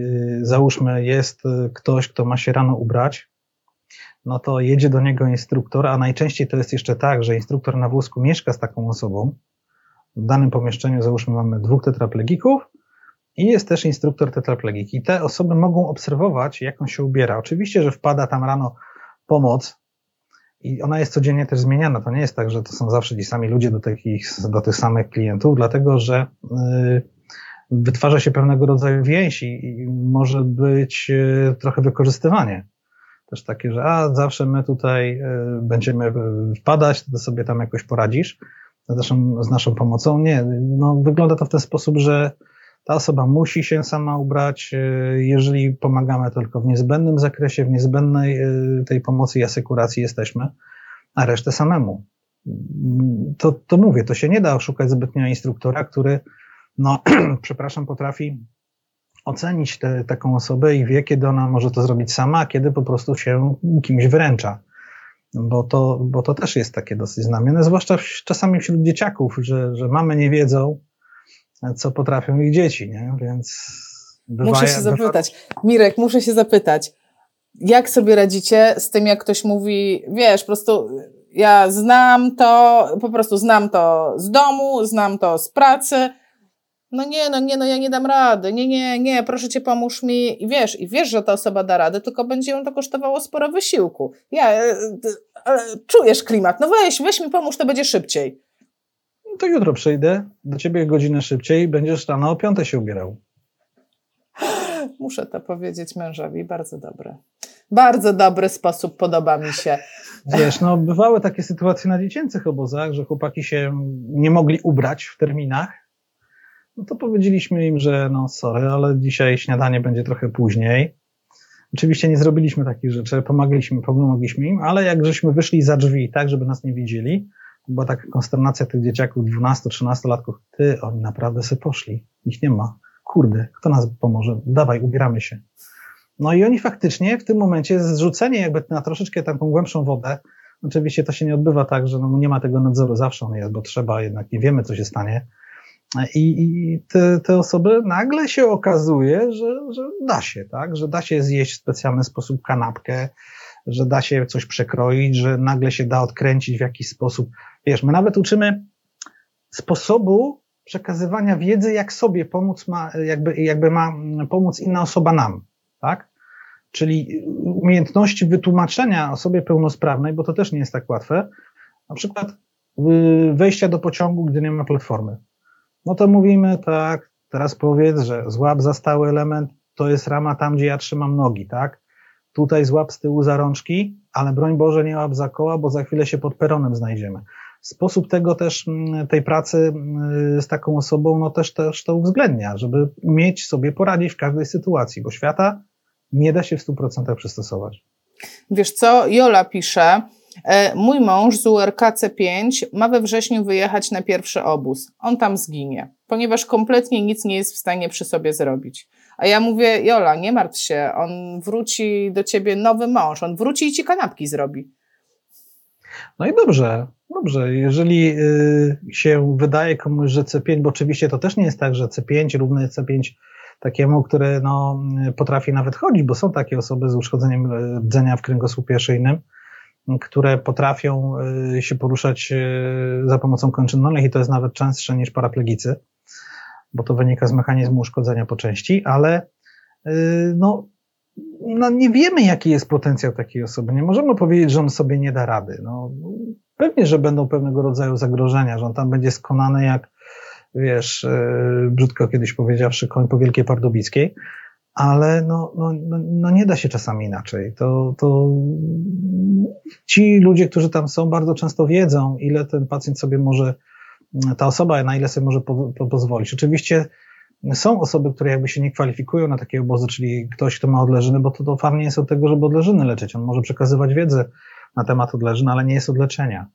załóżmy, jest ktoś, kto ma się rano ubrać, no to jedzie do niego instruktor, a najczęściej to jest jeszcze tak, że instruktor na wózku mieszka z taką osobą. W danym pomieszczeniu załóżmy mamy dwóch tetraplegików i jest też instruktor tetraplegiki. I te osoby mogą obserwować, jak on się ubiera. Oczywiście, że wpada tam rano pomoc i ona jest codziennie też zmieniana. To nie jest tak, że to są zawsze ci sami ludzie do, takich, do tych samych klientów, dlatego że yy, wytwarza się pewnego rodzaju więź i może być yy, trochę wykorzystywanie też takie, że a zawsze my tutaj e, będziemy wpadać, to sobie tam jakoś poradzisz z naszą, z naszą pomocą. Nie, no wygląda to w ten sposób, że ta osoba musi się sama ubrać, e, jeżeli pomagamy tylko w niezbędnym zakresie, w niezbędnej tej pomocy i asekuracji jesteśmy, a resztę samemu. To, to mówię, to się nie da oszukać zbytnio instruktora, który, no, (clears throat) przepraszam, potrafi ocenić te, taką osobę i wie, kiedy ona może to zrobić sama, a kiedy po prostu się kimś wyręcza. Bo to, bo to też jest takie dosyć znamienne, zwłaszcza czasami wśród dzieciaków, że, że mamy nie wiedzą, co potrafią ich dzieci, nie? Więc bywa, Muszę się zapytać. Mirek, muszę się zapytać. Jak sobie radzicie z tym, jak ktoś mówi, wiesz, po prostu ja znam to, po prostu znam to z domu, znam to z pracy, no nie, no nie, no ja nie dam rady, nie, nie, nie, proszę cię, pomóż mi. I wiesz, i wiesz, że ta osoba da radę, tylko będzie ją to kosztowało sporo wysiłku. Ja, e, czujesz klimat, no weź, weź mi pomóż, to będzie szybciej. No to jutro przyjdę do ciebie godzinę szybciej i będziesz rano o piąte się ubierał. (gasps) Muszę to powiedzieć mężowi, bardzo dobry. Bardzo dobry sposób, podoba mi się. (laughs) Wiesz, no bywały takie sytuacje na dziecięcych obozach, że chłopaki się nie mogli ubrać w terminach, no to powiedzieliśmy im, że no sorry, ale dzisiaj śniadanie będzie trochę później. Oczywiście nie zrobiliśmy takich rzeczy, pomogliśmy, pomogliśmy im, ale jak żeśmy wyszli za drzwi tak, żeby nas nie widzieli, była taka konsternacja tych dzieciaków 12-13 latków. Ty, oni naprawdę sobie poszli. Ich nie ma. Kurde, kto nas pomoże? Dawaj, ubieramy się. No i oni faktycznie w tym momencie zrzucenie jakby na troszeczkę taką głębszą wodę, oczywiście to się nie odbywa tak, że no nie ma tego nadzoru, zawsze on jest, bo trzeba jednak, nie wiemy co się stanie, i, i te, te, osoby nagle się okazuje, że, że da się, tak? Że da się zjeść w specjalny sposób kanapkę, że da się coś przekroić, że nagle się da odkręcić w jakiś sposób. Wiesz, my nawet uczymy sposobu przekazywania wiedzy, jak sobie pomóc ma, jakby, jakby ma pomóc inna osoba nam, tak? Czyli umiejętności wytłumaczenia osobie pełnosprawnej, bo to też nie jest tak łatwe. Na przykład y, wejścia do pociągu, gdy nie ma platformy no to mówimy tak, teraz powiedz, że złap za stały element, to jest rama tam, gdzie ja trzymam nogi, tak? Tutaj złap z tyłu za rączki, ale broń Boże nie łap za koła, bo za chwilę się pod peronem znajdziemy. Sposób tego też, mm, tej pracy mm, z taką osobą, no też, też to uwzględnia, żeby umieć sobie poradzić w każdej sytuacji, bo świata nie da się w 100% przystosować. Wiesz co, Jola pisze, mój mąż z URK C5 ma we wrześniu wyjechać na pierwszy obóz. On tam zginie, ponieważ kompletnie nic nie jest w stanie przy sobie zrobić. A ja mówię, Jola, nie martw się, on wróci do ciebie nowy mąż, on wróci i ci kanapki zrobi. No i dobrze, dobrze. Jeżeli y, się wydaje komuś, że C5, bo oczywiście to też nie jest tak, że C5 równy C5 takiemu, który no, potrafi nawet chodzić, bo są takie osoby z uszkodzeniem rdzenia w kręgosłupie szyjnym, które potrafią się poruszać za pomocą kończyn dolnych i to jest nawet częstsze niż paraplegicy, bo to wynika z mechanizmu uszkodzenia po części, ale no, no nie wiemy, jaki jest potencjał takiej osoby. Nie możemy powiedzieć, że on sobie nie da rady. No, pewnie, że będą pewnego rodzaju zagrożenia, że on tam będzie skonany jak, wiesz, brzydko kiedyś powiedziawszy, koń po Wielkiej Pardubickiej, ale no, no, no, no, nie da się czasami inaczej. To, to ci ludzie, którzy tam są, bardzo często wiedzą, ile ten pacjent sobie może, ta osoba, na ile sobie może po, po, pozwolić. Oczywiście są osoby, które jakby się nie kwalifikują na takie obozy, czyli ktoś, kto ma odleżyny, bo to, to farm nie jest od tego, żeby odleżyny leczyć. On może przekazywać wiedzę na temat odleżyn, ale nie jest od leczenia.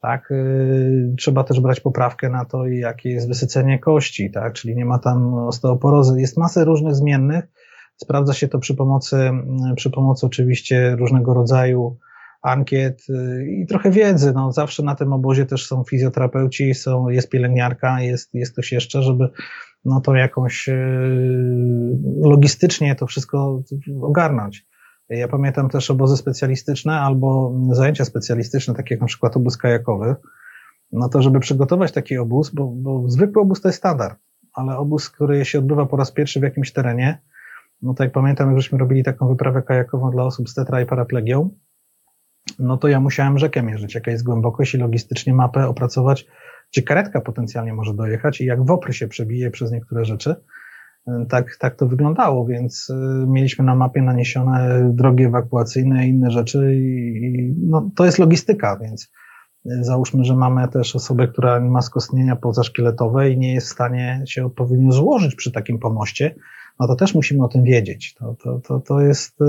Tak? Yy, trzeba też brać poprawkę na to, jakie jest wysycenie kości, tak? czyli nie ma tam osteoporozy. Jest masę różnych zmiennych. Sprawdza się to przy pomocy, przy pomocy oczywiście różnego rodzaju ankiet yy, i trochę wiedzy. No, zawsze na tym obozie też są fizjoterapeuci, są, jest pielęgniarka, jest, jest ktoś jeszcze, żeby no to jakąś e, logistycznie to wszystko ogarnąć. Ja pamiętam też obozy specjalistyczne albo zajęcia specjalistyczne, takie jak na przykład obóz kajakowy. No to, żeby przygotować taki obóz, bo, bo zwykły obóz to jest standard, ale obóz, który się odbywa po raz pierwszy w jakimś terenie, no to jak pamiętam, jak żeśmy robili taką wyprawę kajakową dla osób z tetra i paraplegią, no to ja musiałem rzekę mierzyć, jaka jest głębokość i logistycznie mapę opracować, gdzie karetka potencjalnie może dojechać i jak wopry się przebije przez niektóre rzeczy. Tak, tak to wyglądało, więc y, mieliśmy na mapie naniesione drogi ewakuacyjne i inne rzeczy i, i no, to jest logistyka, więc y, załóżmy, że mamy też osobę, która ma skostnienia pozaszkieletowe i nie jest w stanie się odpowiednio złożyć przy takim pomoście, no to też musimy o tym wiedzieć. To, to, to, to jest y,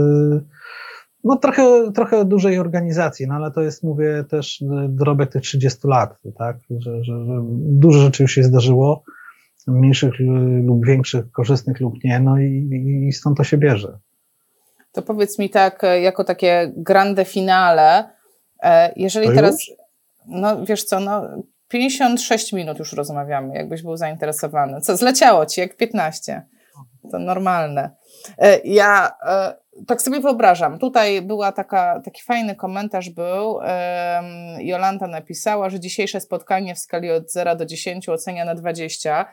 no trochę, trochę dużej organizacji, no ale to jest, mówię, też drobek tych 30 lat, tak, że, że, że dużo rzeczy już się zdarzyło, mniejszych lub większych, korzystnych lub nie, no i, i stąd to się bierze. To powiedz mi tak, jako takie grande finale, e, jeżeli teraz, no wiesz co, no 56 minut już rozmawiamy, jakbyś był zainteresowany. Co, zleciało ci jak 15? To normalne. E, ja e, tak sobie wyobrażam. Tutaj była taka, taki fajny komentarz był. Jolanta napisała, że dzisiejsze spotkanie w skali od 0 do 10 ocenia na 20.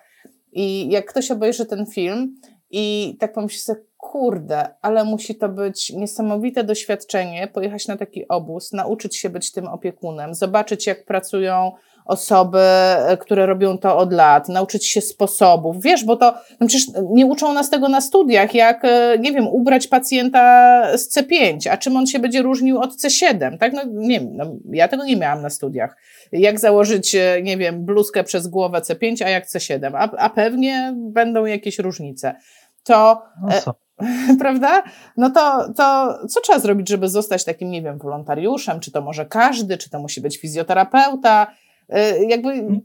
I jak ktoś obejrzy ten film i tak pomyśli sobie, kurde, ale musi to być niesamowite doświadczenie, pojechać na taki obóz, nauczyć się być tym opiekunem, zobaczyć jak pracują osoby, e, które robią to od lat, nauczyć się sposobów. Wiesz, bo to no przecież nie uczą nas tego na studiach, jak, e, nie wiem, ubrać pacjenta z C5, a czym on się będzie różnił od C7, tak? No nie wiem, no, ja tego nie miałam na studiach. Jak założyć, e, nie wiem, bluzkę przez głowę C5, a jak C7, a, a pewnie będą jakieś różnice. To. No (laughs) prawda? No to, to co trzeba zrobić, żeby zostać takim, nie wiem, wolontariuszem? Czy to może każdy, czy to musi być fizjoterapeuta? Y, jakby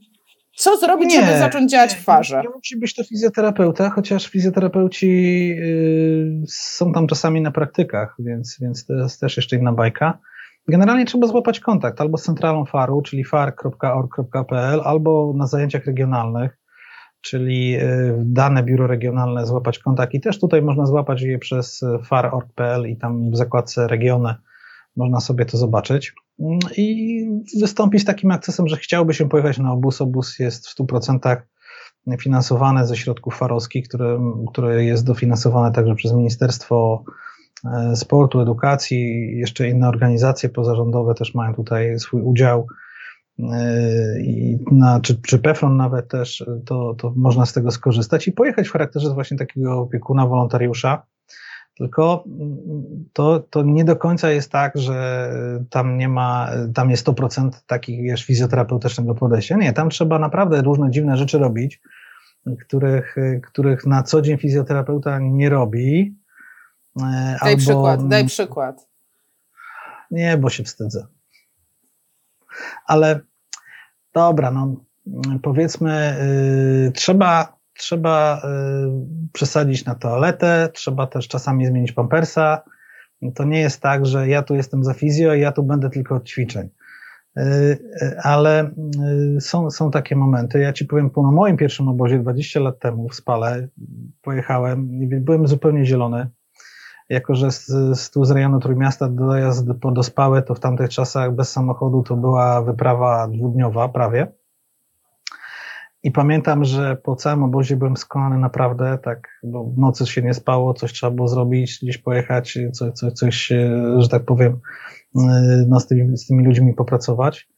co zrobić, nie, żeby zacząć działać w farze? Nie, nie musi być to fizjoterapeuta, chociaż fizjoterapeuci y, są tam czasami na praktykach, więc, więc to jest też jeszcze inna bajka. Generalnie trzeba złapać kontakt albo z centralą FARU, czyli far.org.pl, albo na zajęciach regionalnych, czyli y, dane biuro regionalne złapać kontakt. I też tutaj można złapać je przez far.org.pl i tam w zakładce regiony można sobie to zobaczyć i wystąpić takim akcesem, że chciałby się pojechać na obóz. Obóz jest w 100% finansowany ze środków farowskich, które, które jest dofinansowane także przez Ministerstwo e, Sportu, Edukacji, jeszcze inne organizacje pozarządowe też mają tutaj swój udział. E, I na, czy, czy PEFRON nawet też, to, to można z tego skorzystać i pojechać w charakterze właśnie takiego opiekuna, wolontariusza tylko to, to nie do końca jest tak, że tam nie ma, tam jest 100% takich wiesz, fizjoterapeutycznego podejścia. Nie, tam trzeba naprawdę różne dziwne rzeczy robić, których, których na co dzień fizjoterapeuta nie robi. E, daj albo, przykład, daj przykład. Nie, bo się wstydzę. Ale dobra, no powiedzmy, yy, trzeba trzeba y, przesadzić na toaletę, trzeba też czasami zmienić pampersa. To nie jest tak, że ja tu jestem za fizjo i ja tu będę tylko od ćwiczeń. Y, y, ale są, są takie momenty. Ja ci powiem, po moim pierwszym obozie 20 lat temu w Spale pojechałem, byłem zupełnie zielony. jako że z, z tu z rejonu Trójmiasta dojazd po Dospałę, to w tamtych czasach bez samochodu to była wyprawa dwudniowa prawie. I pamiętam, że po całym obozie byłem skonany naprawdę, tak, bo w nocy się nie spało, coś trzeba było zrobić, gdzieś pojechać, coś, coś, coś że tak powiem, no, z, tymi, z tymi ludźmi popracować.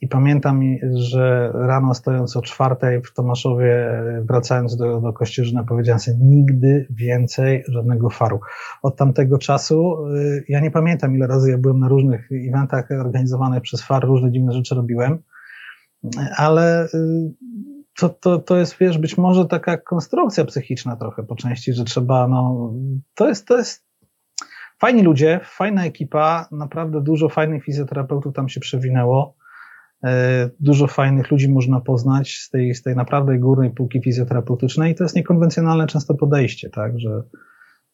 I pamiętam, że rano stojąc o czwartej w Tomaszowie, wracając do, do Kościerzyna, powiedziałem sobie, nigdy więcej żadnego faru. Od tamtego czasu, y, ja nie pamiętam ile razy ja byłem na różnych eventach organizowanych przez FAR, różne dziwne rzeczy robiłem, ale y, to, to, to jest, wiesz, być może taka konstrukcja psychiczna trochę po części, że trzeba, no, to jest, to jest fajni ludzie, fajna ekipa, naprawdę dużo fajnych fizjoterapeutów tam się przewinęło. E, dużo fajnych ludzi można poznać z tej, z tej naprawdę górnej półki fizjoterapeutycznej i to jest niekonwencjonalne często podejście, tak, że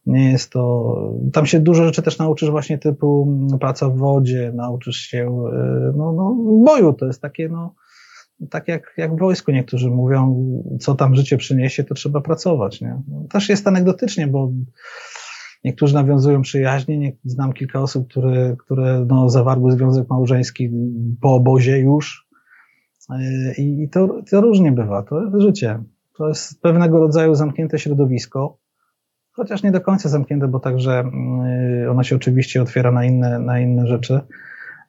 nie jest to, tam się dużo rzeczy też nauczysz właśnie typu praca w wodzie, nauczysz się, e, no, no boju, to jest takie, no, tak jak, jak w wojsku niektórzy mówią, co tam życie przyniesie, to trzeba pracować, nie? No, też jest anegdotycznie, bo Niektórzy nawiązują przyjaźnie, nie, znam kilka osób, które, które no, zawarły związek małżeński po obozie już e, i, i to, to różnie bywa, to jest życie. To jest pewnego rodzaju zamknięte środowisko, chociaż nie do końca zamknięte, bo także mm, ono się oczywiście otwiera na inne, na inne rzeczy,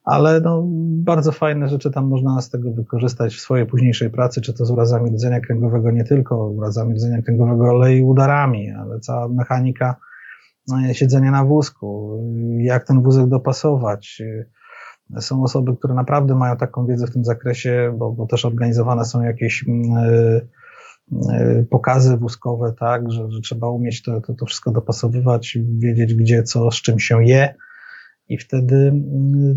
ale no, bardzo fajne rzeczy tam można z tego wykorzystać w swojej późniejszej pracy, czy to z urazami rdzenia kręgowego, nie tylko urazami rdzenia kręgowego, ale i udarami, ale cała mechanika E, siedzenia na wózku, jak ten wózek dopasować. E, są osoby, które naprawdę mają taką wiedzę w tym zakresie, bo, bo też organizowane są jakieś yy, yy, pokazy wózkowe, tak, że, że trzeba umieć to, to, to wszystko dopasowywać, wiedzieć gdzie, co, z czym się je. I wtedy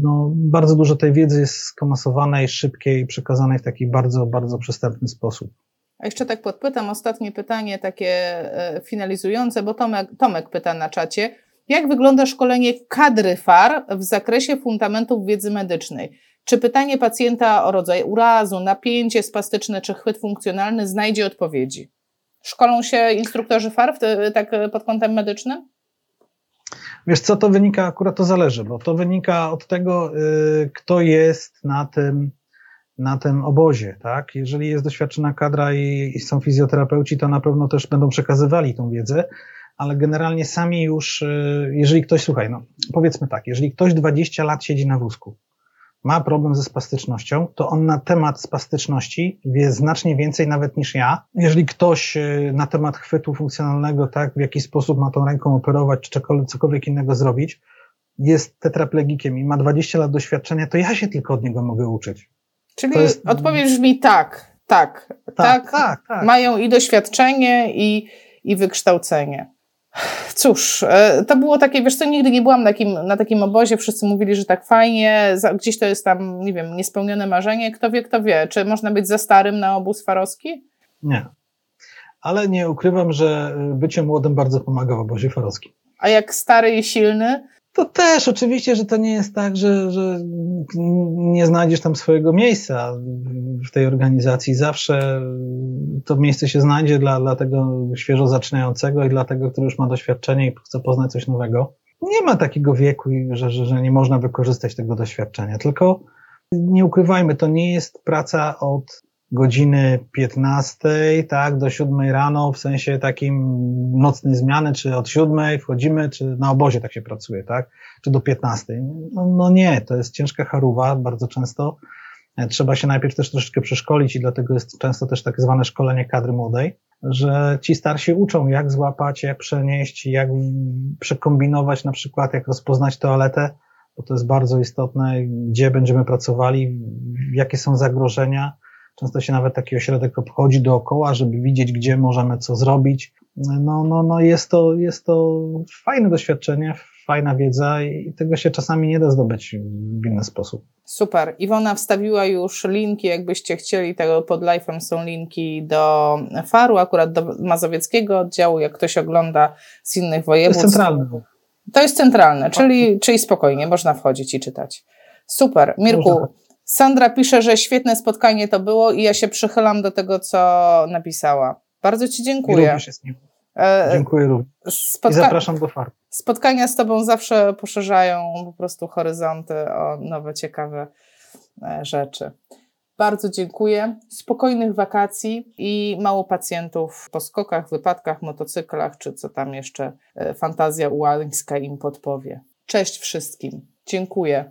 no, bardzo dużo tej wiedzy jest skomasowanej, szybkiej, przekazanej w taki bardzo, bardzo przystępny sposób. A jeszcze tak podpytam, ostatnie pytanie takie e, finalizujące, bo Tomek, Tomek pyta na czacie. Jak wygląda szkolenie kadry FAR w zakresie fundamentów wiedzy medycznej? Czy pytanie pacjenta o rodzaj urazu, napięcie spastyczne czy chwyt funkcjonalny znajdzie odpowiedzi? Szkolą się instruktorzy FAR w tak pod kątem medycznym? Wiesz co, to wynika, akurat to zależy, bo to wynika od tego, yy, kto jest na tym na tym obozie, tak? Jeżeli jest doświadczona kadra i, i są fizjoterapeuci, to na pewno też będą przekazywali tą wiedzę, ale generalnie sami już, y, jeżeli ktoś, słuchaj, no powiedzmy tak, jeżeli ktoś 20 lat siedzi na wózku, ma problem ze spastycznością, to on na temat spastyczności wie znacznie więcej nawet niż ja. Jeżeli ktoś y, na temat chwytu funkcjonalnego, tak, w jaki sposób ma tą ręką operować, czy cokolwiek, cokolwiek innego zrobić, jest tetraplegikiem i ma 20 lat doświadczenia, to ja się tylko od niego mogę uczyć. Czyli jest... odpowiedź brzmi tak, tak, tak, tak, tak, tak. Mają i doświadczenie, i, i wykształcenie. Cóż, e, to było takie, wiesz co, nigdy nie byłam na takim, na takim obozie, wszyscy mówili, że tak fajnie, gdzieś to jest tam, nie wiem, niespełnione marzenie, kto wie, kto wie, czy można być za starym na obóz farowski? Nie, ale nie ukrywam, że bycie młodym bardzo pomaga w obozie farowskim. A jak stary i silny, to też oczywiście, że to nie jest tak, że, że nie znajdziesz tam swojego miejsca w tej organizacji. Zawsze to miejsce się znajdzie dla, dla tego świeżo zaczynającego i dla tego, który już ma doświadczenie i chce poznać coś nowego. Nie ma takiego wieku, że, że, że nie można wykorzystać tego doświadczenia, tylko nie ukrywajmy, to nie jest praca od godziny 15, tak, do 7 rano, w sensie takim nocnej zmiany, czy od 7 wchodzimy, czy na obozie tak się pracuje, tak, czy do 15. No, no nie, to jest ciężka charuwa bardzo często. Trzeba się najpierw też troszeczkę przeszkolić i dlatego jest często też tak zwane szkolenie kadry młodej, że ci starsi uczą, jak złapać, jak przenieść, jak przekombinować na przykład, jak rozpoznać toaletę, bo to jest bardzo istotne, gdzie będziemy pracowali, jakie są zagrożenia, Często się nawet taki ośrodek obchodzi dookoła, żeby widzieć, gdzie możemy co zrobić. No, no, no jest, to, jest to fajne doświadczenie, fajna wiedza i tego się czasami nie da zdobyć w inny sposób. Super. Iwona wstawiła już linki, jakbyście chcieli, tego pod live'em są linki do Faru, akurat do mazowieckiego oddziału, jak ktoś ogląda z innych województw. To jest centralne. To jest centralne, czyli, czyli spokojnie, można wchodzić i czytać. Super. Mirku, Sandra pisze, że świetne spotkanie to było i ja się przychylam do tego, co napisała. Bardzo Ci dziękuję. E, Dziękuję również. Spotka- I zapraszam do farm. Spotkania z Tobą zawsze poszerzają po prostu horyzonty o nowe, ciekawe e, rzeczy. Bardzo dziękuję. Spokojnych wakacji i mało pacjentów po skokach, wypadkach, motocyklach, czy co tam jeszcze e, fantazja ułańska im podpowie. Cześć wszystkim. Dziękuję.